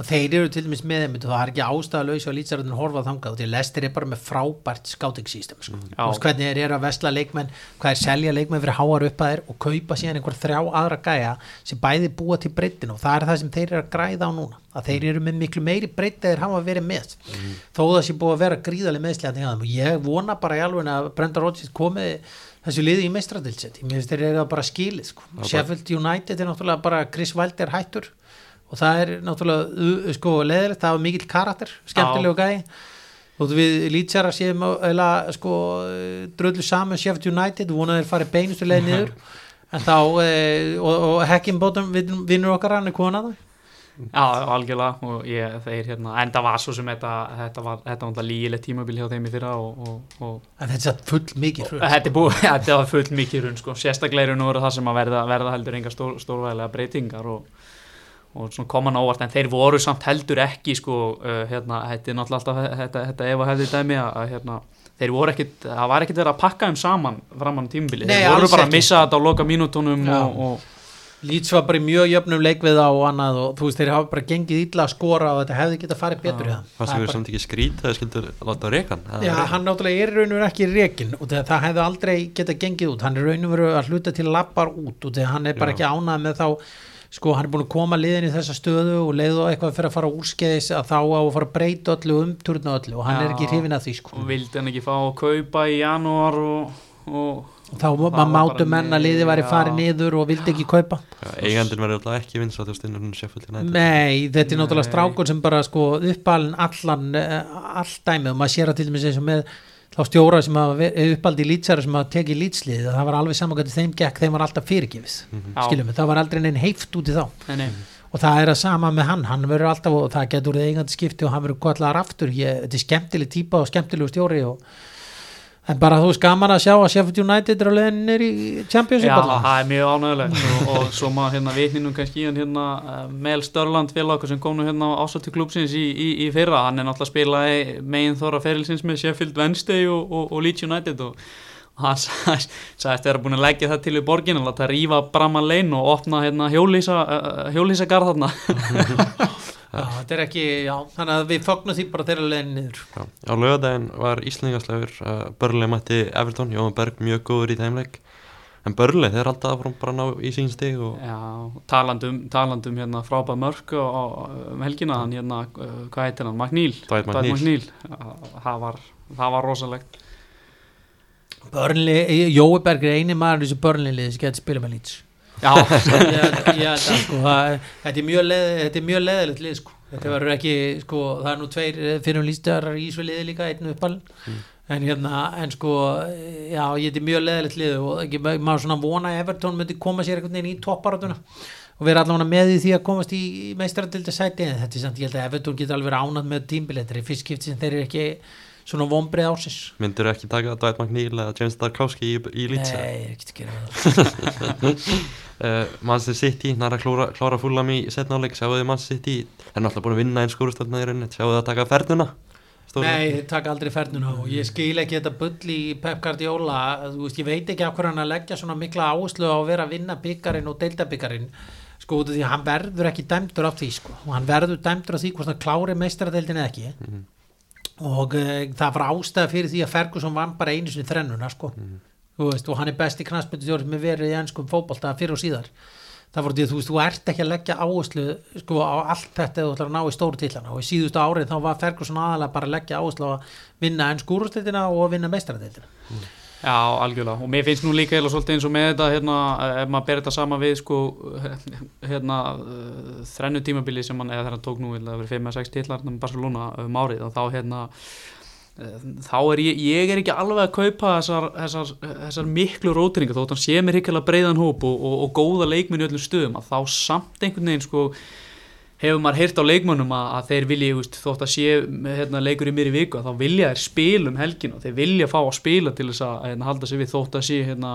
Og þeir eru til dæmis með þeim, það er ekki ástæðalauðs og lýtsaröndin horfað þangað og því lestir er bara með frábært scouting system, sko. Veist hvernig þeir eru að vesla leikmenn, hvað er selja leikmenn fyrir háar uppaðir og kaupa síðan einhver þrjá aðra gæja sem bæði búa til breytin og það er það sem þeir eru að græða á núna að þeir eru með miklu meiri breytt þeir hafa verið með. Þó það sé búið að vera gríðarlega meðslega og ég vona bara í alveg að Brenda Rodgers komið þessu liði í meistradilseti mér finnst þeir eru bara skilið sko. bara- Sheffield United er náttúrulega bara Chris Wilder hættur og það er náttúrulega sko leðilegt, það var mikill karakter skemmtilegu gæði og við lýtsara séum eða sko dröllu saman Sheffield United vonaði þeir farið beinustu leið niður. En þá eh, og, og Heckingbottom vinnur okkar hann er konað Já, algjörlega og ég, þeir hérna, en það var svo sem þetta, þetta var, þetta var lígilegt tímabil hjá þeim í fyrra og, og, og, en þetta er satt full mikið hrun þetta er búið, þetta var fullt mikið runn sko, nú verið það sem að verða, verða heldur enga stór, stórvægilega breytingar og, og svona koma ná óvart en þeir voru samt heldur ekki sko, uh, hérna, þetta er náttúrulega alltaf þetta, þetta ef að hefði dæmi að, að hérna, þeir voru ekkit, það var ekkit verið að pakka þeim saman framann tímabili, Nei, þeir voru bara að missa þetta á loka mínútonum Já. og, og Leeds var bara í mjög jöfnum leik við þá og annað og þú veist þeir hafa bara gengið illa að skora og þetta hefði getað farið betur Já. í það Það þau bara- samt ekki skrýta eða skildur láta á rekan Já, hann náttúrulega er í raun og veru ekki rekin og það hefði aldrei getað gengið út hann er í raun og veru að hluta til lappar út og hann er bara Já. ekki ánað með þá sko hann er búin að koma liðin í þessa stöðu og leiðu eitthvað fyrir að fara úrskeiðis að þá á að fara að breyta öllu umturna öllu og hann er Já. ekki hrifin að því sko og vildi hann ekki fá að kaupa í janúar og, og þá var maður máttu bara menn að nei, liði væri já. farið niður og vildi ekki kaupa eigandin verður alltaf ekki stundum Sheffield United Nei, þetta er náttúrulega Nei. strákur sem bara sko uppalinn allan eh, allt dæmið og maður sér að til dæmis eins og með þá stjóra sem hafa uppaldi lýtsara sem hafa tekið lýtslið það var alveg saman hvernig þeim gekk, þeim var alltaf fyrirgefið Já. skiljum við, það var aldrei neinn heift út í þá nei, nei. og það er að sama með hann, hann verður alltaf og það getur eigandi skipti og hann verður kallar aftur, ég, þetta er skemmtileg típa og skemmtilegu stjóri og en bara þú veist gaman að sjá að Sheffield United er á leiðinir í Championship Já, það er mjög ánægilegt og, og svo maður hérna vitninum kannski í hann hérna uh, Mel Störland félag okkur sem kom nú hérna á ásættu klúpsins í, í, í fyrra. Hann er náttúrulega að spila megin þóra ferilsins með Sheffield Wednesday og, og, og Leeds United. Og, hann sagðist sagðist vera búin að leggja það til við borgin að láta rífa Bramman Lane og opna hérna hjólísa uh, hjólísa garð þarna þetta er ekki, já, þannig að við fögnum því bara þeirra leiðin niður. Já, á lögadaginn var Íslingaslegur uh, Börli mætti Everton, Jóhann Berg mjög góður í þeimleik en Börli þeir halda áfram bara ná í sín stig og Já, talandum, talandum hérna frábæð mörg um helgina hann hérna, uh, hvað heitir hann, McNeil. Já, það var, það var rosalegt. Börnli, Jói Berg er eini maður í þessu börnliðið sem getur spila með Leeds Já, ég, held að sko. Það, þetta er mjög leð, leðilegt lið sko. Þetta verður ekki sko það er nú tveir fyrir lístjarar í svo liði líka einn uppal. En hérna en sko já ég þetta er mjög leðilegt lið og ekki maður svona vona að Everton myndi koma sér einhvern veginn í topparatuna og vera allavega með því að komast í meistaradilda sæti en þetta er samt ég held að Everton getur alveg ánað með tímbil þetta er fyrst skipti sem þeir eru ekki svona vombrið ásins myndur ekki taka Dwight McNeil eða James Tarkowski í, í Leeds Nei, ég er ekki að gera það. Uh, Manchester City næra að klóra, klára fúlam í setnáleik sjáu þið Manchester City? Þeir er náttúrulega búin að vinna einn skúrustöldna í rauninni sjáu þið að taka ferðuna Stóra. Nei, þeir taka aldrei fernuna og ég skil ekki þetta bull í Pep Guardiola. Þú veist, ég veit ekki af hverju hann að leggja svona mikla áherslu á að vera að vinna byggarinn og deildabyggarinn sko, út af því að hann verður ekki dæmdur af því, sko, og hann verður dæmdur af því hvort hann klári meistaradeildin eða ekki og uh, það var ástæða fyrir því að Ferguson vann bara einu sinni þrennuna, sko. Þú veist, og hann er besti knastmyndistjóri sem er verið í ennskum fótbolta fyrir og síðar. Það voru því að þú þú ert ekki að leggja áherslu sko á allt þetta eða þú ætlar að ná í stóru tillana og í síðustu árið þá var Ferguson aðalega bara að leggja áherslu á að vinna ennsku úrstættina og að vinna meistaradeildina Já, algjörlega. Og mér finnst nú líka svolítið eins og með þetta hérna, ef maður ber þetta sama við sko, hérna, uh, þrennu tímabili sem hann, eða þegar hann tók nú eða verið 5-6 titlar með Barcelona um árið og þá hérna uh, þá er ég, ég er ekki alveg að kaupa þessar, þessar, þessar miklu rótringa þótt hann sé mér hikkilega breiðan hóp og, og, og góða leikminn í öllum stöðum að þá samt einhvern veginn sko hefur maður heyrt á leikmönnum að, að þeir vilja veist, þótt að sé hérna, leikur í mér í viku að þá vilja þeir spila um helginu þeir vilja fá að spila til þess að hérna, halda sig við þótt að sé hérna,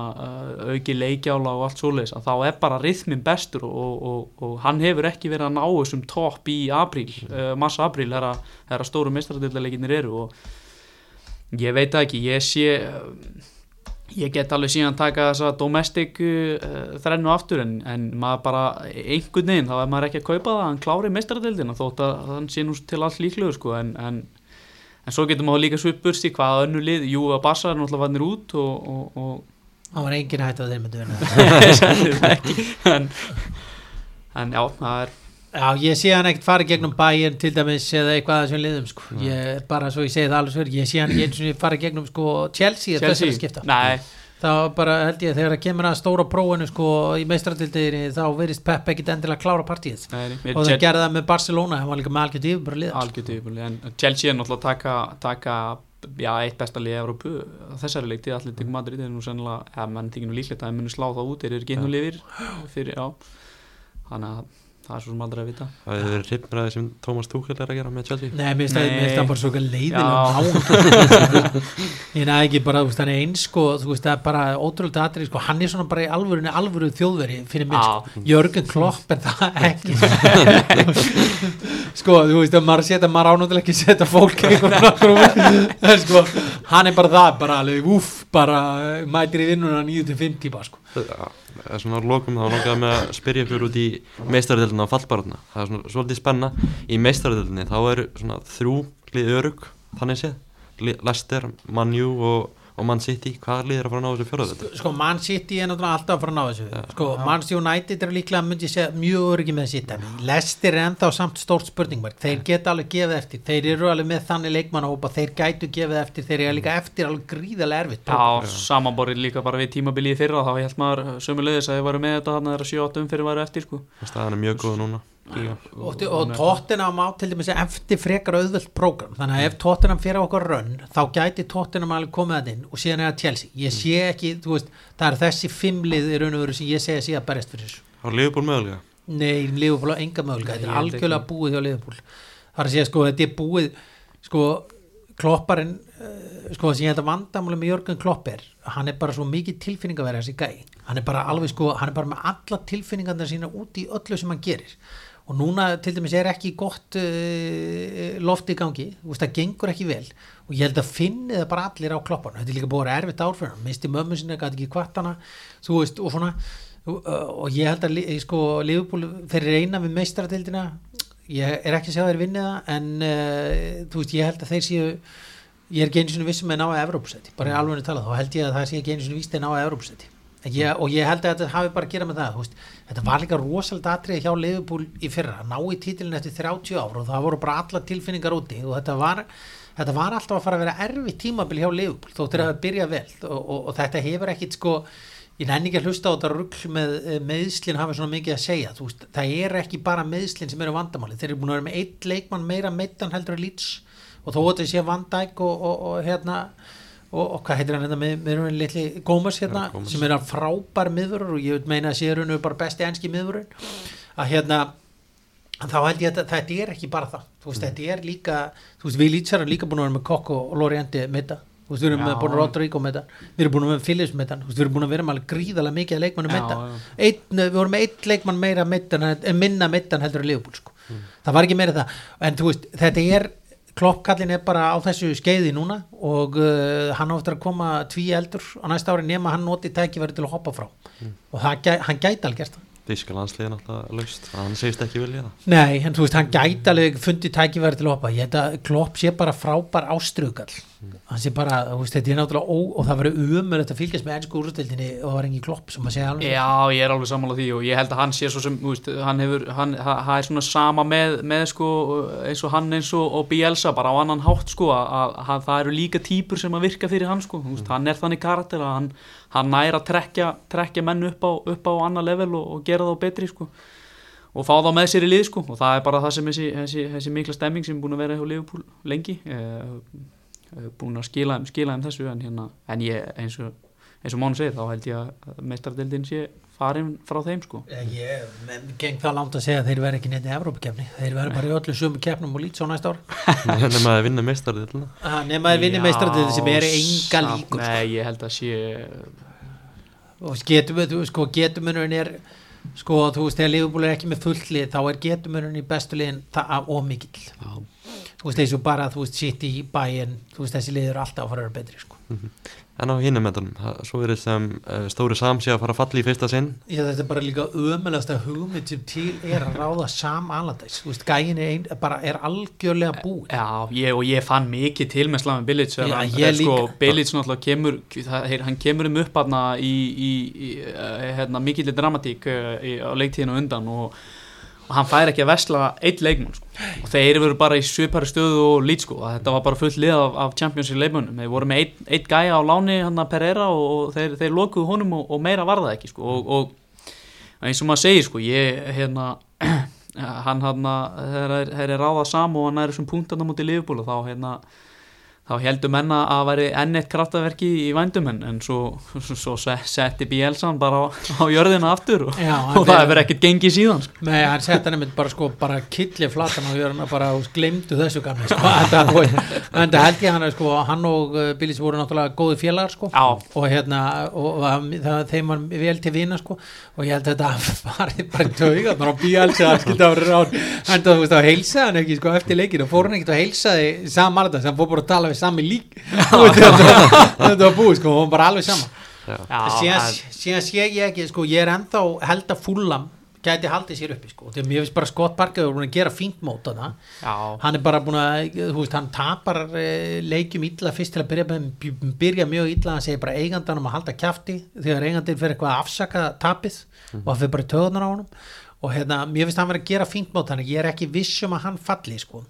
auki leikjála og allt svoleiðis að þá er bara rithmin bestur og, og, og, og hann hefur ekki verið að ná þessum topp í apríl, uh, massa apríl þegar að stóru mestradildaleginir eru og ég veit ekki, ég sé ég get alveg síðan taka þessa domestic uh, þrennu aftur en, en maður bara einhvern veginn þá er maður ekki að kaupa það að hann klári meistaradildina þótt að hann sé nú til allt líklegur sko en, en, en svo getur maður líka svipurst í hvaða önnu lið, jú að Barca er náttúrulega vannir út og, og, og það var engin hægt að þeir myndu vinna Sennilega ekki. en, en já, það er Já, ég sé hann ekkert fara gegnum bæinn til dæmis eða eitthvað að þessum liðum sko. ég er bara svo ég segi það alveg svo ég sé hann ekki eins og ég fara gegnum sko, Chelsea, Chelsea. þá bara held ég þegar það kemur að stóra prófinu sko í meistradildinni þá verist Pep ekkit endilega klára partíið. Nei, og það gerði það með Barcelona hann var líka með algjörðu yfirlega en Chelsea er náttúrulega að taka, taka já, eitt besta lið í Európu þessari leikti, allir tegum Madrid er nú sennilega, ja, mann nú líklegt að það munu slá það út, þeir eru já. Þannig að það er svo sem aldrei að vita. Það hefur verið því sem Thomas Tuchel er að gera með Chelsea. Nei, mér finnst það- það bara svo leiðilega Já. ég næ ekki bara, þú veist, hann er eins sko, þú veist, það er bara ótrúlega atrið sko, hann er svona bara í alvörunni alvöru þjóðveri fyrir mér, Já. sko, Jörgen Klopp er það ekki. Sko, þú veist, að maður setja, maður ánáttilega ekki setja fólk sko hann er bara það, bara alveg, úff bara mætir í vinnuna 9-5 típa, sko. Það er svona á lokum þá langaði með að spyrja fyrir út í meistaradeildina og fallbarðuna það er svona svolítið spenna. Í meistaradeildinni þá eru svona þrjú lið örug þannig séð, Li- Leicester, Man U og, og Man City hvað lið er að fara að ná þessu fjóraðöldu? sko Man City er náttúrulega alltaf að fara að ná þessu. Sko Man United er líklega myndi segja mjög öryggi með sitt Leicester er ennþá samt stórt spurningmark. Þeir geta alveg gefið eftir, þeir eru alveg með þannig leikmannahópa, þeir gætu gefið eftir. Þeir eru líka eftir alveg gríðarlega erfitt Já, samanborið líka bara við tímabilið í fyrra. Þá held maður sömulegðis að þið varu með þetta þannig að það er 7-8 og, og Tottenham á til dæmis eftir frekar auðvöld prógram, þannig að ef Tottenham fyrir okkur rönn, þá gæti Tottenham alveg komið að inn og síðan er það Chelsea. Ég sé ekki, þú veist, það er þessi fimmlið í raun og veru sem ég segja síðan berist fyrir þessu. Á Liverpool mögulega? Nei, Liverpool á enga möguleika, Nei, þetta er algjörlega ekki. búið hjá Liverpool. Það er að segja, sko, þetta er búið sko, klopparinn uh, sko, sem ég held að vandamáli með Jörgen Klopp er hann er bara svo mikið tilfinningaverið þessi gæ, hann er bara alveg sko hann er bara með alla tilfinningarna sína út í öllu sem hann gerir og núna til dæmis er ekki gott uh, loft í gangi, veist, það gengur ekki vel. Og ég held að finni það bara allir á klopparnu, þetta er líka að vera erfitt árfyrir misti mömmu sinni, gæti ekki kvartana þú veist, og svona. Og, og ég held að li- sko, Liverpool þeir reyna við meistaradildina ég er ekki að segja að þeir vinni það en uh, þú veist, ég held að þeir séu ég er sinni vissum að ná að Evrópusæti. Bara í alveg talað, þá held ég að það sé sinni víst að ná að Evrópusæti. Ég, og ég held að þetta hafi bara að gera með það þú veist, þetta var líka rosalega atrið hjá Liverpool í fyrra, ná í títilin eftir 30 ár og það voru bara alla tilfinningar úti og þetta var, þetta var alltaf að fara að vera erfitt tímabil hjá Liverpool þó þeir að byrja vel. Og, og, og þetta hefur ekkit sko ég nenni ekki að hlusta á þetta rugl með eh, meiðslin hafa svona mikið að segja. Veist, það er ekki bara meiðslin sem eru vandamáli þeir eru búin að vera með eitt leikmann meira meittan heldur að lýts og þó að þetta sé Van Dijk og, og, og hérna og, og hvað heitir hann hérna með, með litli Gómas hérna Gómez. sem er hann frábær miðurur og ég meina að sé raun bara besti enski miðurinn að hérna þá held ég að þetta- þetta er ekki bara það. Þú veist, þetta er líka, þú veist, við lýtsar er líka búin að vera með Kokk og Lorienti meita þú veist, við erum Já. með búin að Rodrigo meita við erum búin að vera með Phillips meita þú veist, við erum búin að vera með gríðalega mikið leikmannu já. Einn, við vorum með eitt leikmann meira meittan, en minna meittan heldur að Leopold sko. það var ekki meira það. En þú veist, þetta er kloppkallin er bara á þessu skeiði núna og uh, hann áttur að koma tví eldur á næsta ári nema hann noti tækifæri til að hoppa frá. Og það, hann gæti alveg gert það. Þíska landsliðin alltaf laust hann segist ekki vilja það. Nei, en þú veist, hann gæti alveg fundið tækifæri til að hoppa, ég held að Klopp sé bara frábær ástrugall hann sé bara, veist, þetta er náttúrulega ó, og það verður umöðulegt að fylgjast með ennsku úrstildinni og það var engin Klopp sem að segja alveg. Já, ég er alveg sammála því og ég held að hann sé svo sem, veist, hann hefur, hann, það er svona sama með, með sko, eins og hann eins og, og Bielsa bara á annan hátt sko, að, að það eru líka típur sem að virka fyrir hann sko, þú veist, hann er þannig karakter að hann, hann næra að trekja, trekja menn upp á, upp á annar level og, og gera þá betri sko og fá þá með sér í lið sko og það er bara það sem þessi, þessi, þessi mikla stemming sem er búin að vera hjá Liverpool lengi eh, búin að skila, þeim- skila þeim þessu en, hérna, en ég eins og, eins og Mánu segir þá held ég að meistardildin sé farin frá þeim sko. Ég, ég menn, geng það langt að segja að þeir verði ekki neitt í Evrópakefni, þeir verði bara í öllu sömu kefnum og lít svo næsta ár. Nema að vinna meistarðilina Ah, nema vinni Já, meistradið sem er enga líkur sko. Nei, ég held að sé og getum við, sko, getumurinn er sko, þú veist, þegar Liverpool er ekki með fullið þá er getumurinn í bestu liðin það af ómikill já, þú veist, eins og bara, þú veist, City, Bayern þú veist, þessi liður alltaf að fara að vera betri sko. en á hinum meðan, svo er þess að uh, stóri samsi að fara að falla í fyrsta sinn Já, þetta er bara líka ömulegast að hugmynd sem til er að ráða Sam Allardyce þú veist, gæin er, ein, bara, er algjörlega búin já ég, og ég fann mikið til með Slaven Bilic ég sko. Bilic náttúrulega kemur það, heyr- hann kemur um upp hann í, í, í uh, hérna, mikillir dramatík í, á leiktíðinu undan og hann fær ekki að vesla eitt leikmann sko. og þeir eru bara í svipari stöðu og lít sko, að þetta var bara fullt lið af, af Champions League leikmannum, þeir voru með eitt, eitt gæja á láni hann að Pereira og, og þeir, þeir lokuðu honum og, og meira var það ekki sko, og, og eins og maður segir sko, ég hérna hann hann þegar þeir er ráðað sam og hann er þessum punktarna mútið Liverpool og þá hérna þá heldur menna að veri enn eitt kraftaverki í vændum en, en svo, svo, svo se- setti Bielsan bara á, á jörðina aftur og, Já, hann og það hefur ekkert gengið síðan sko. Nei, hann sett hann einmitt bara sko bara killi flatan og hérna bara og glemdu þessu gamli sko. En það held ég hann að sko hann og uh, Billis voru náttúrulega góði félagar sko Já. og hérna og, það, það, þeim var vel til vina sko og ég held að þetta var bara tauga bara á bíals að skilta að vera ráð en þú veist að heilsa hann ekki sko eftir leikinu og fór hann ekkert að saman hann fór bara að tala við sami lík þetta var- var búið sko og hann bara alveg sama síðan, það- síðan sé ég ekki sko, ég er ennþá held að fúllam gæti haldið sér uppi sko. þegar mér finnst bara Scott Parker búin að gera fínt mót þarna. já, hann er bara búin að þú veist, hann tapar eh, leikjum illa fyrst til að byrja, byrja mjög illa hann segir bara eigandanum að halda kjafti þegar eigandinn fyrir eitthvað að afsaka tapið og hann fyrir bara töðunar á honum og hérna, mér finnst hann verið að gera fínt mót þannig að ég er ekki viss um að hann falli sko.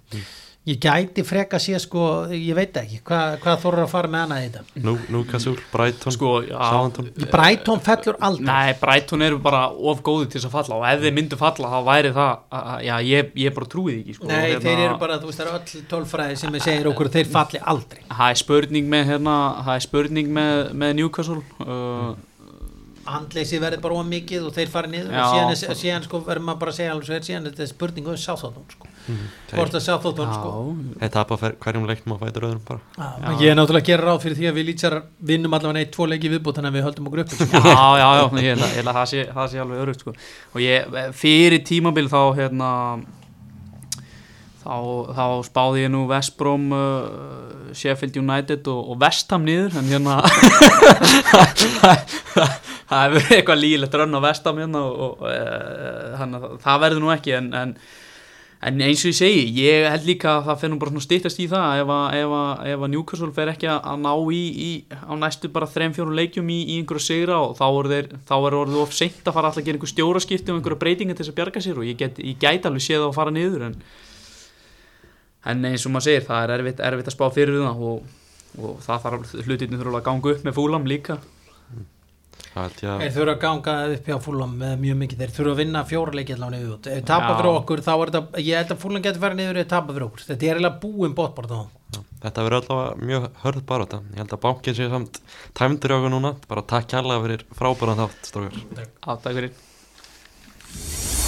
Ég gæti freka að sé sko, ég veit ekki, hvað, hvað þorður að fara með hana í þetta Nú, Newcastle, Brighton, Sko, já. Southampton Brighton fellur aldrei Nei, Brighton eru bara of góði til þess að falla og ef þeir myndu falla þá væri það að- já, ég, ég bara trúi því ekki sko. Nei, Hérna, þeir eru bara, þú veist, það eru öll tölfræði sem segir okkur að þeir falli aldrei Það er spurning með hérna, það er spurning með, með Newcastle uh, andleysi verði bara of mikið og þeir fari niður Já. og síðan, síðan sko, verður maður bara að segja alveg svo hvort að Sáþóttun sko. Já, Þeir tapa fer- hverjum leiknum á fætur öðrum bara Já, ég er náttúrulega að gera ráð fyrir því að við lýtsar vinnum allavega neitt tvo leiki viðbútt þannig að við höldum okkur upp sko. já, já, já, ég held að, að það, sé, það sé alveg örugt sko. og ég, fyrir tímabil þá hérna þá, þá spáði ég nú Vestbrom uh, Sheffield United og, og Vestham niður en hérna það hefur verið eitthvað lílegt rönn á Vestham hérna og, og uh, hann, það verður nú ekki en, en En eins og ég segi, ég held líka að það fer nú bara svona stýttast í það ef að, að, að Newcastle fer ekki að ná í, í á næstu bara þrem fjórum leikjum í, í einhverju sigra og þá er, þeir, þá er orðið of seint að fara alltaf að gera einhver stjóraskipti og einhverju breytinga til þess að bjarga sér og ég, gæti alveg séð að fara niður en, en eins og maður segir, það er erfitt, erfitt að spá fyrir það og, og það þarf hlutinni þurfa að ganga upp með fúlam líka Það held ég að Þeir þurfa að ganga upp hjá fúlam með mjög mikið, þeir þurfa að vinna fjóra leiki allavega niður út. Ef tapa fyrir okkur þá er þetta, ég held að fúlam getur farið niður eða tapa fyrir okkur. Þetta er eiginlega búin bóttbort á. Þetta verður allavega mjög hörð baróta Ég held að bankin sé samt tæmdur í okkur núna. Bara takk kærlega fyrir frábæran þátt strókar Áttak fyrir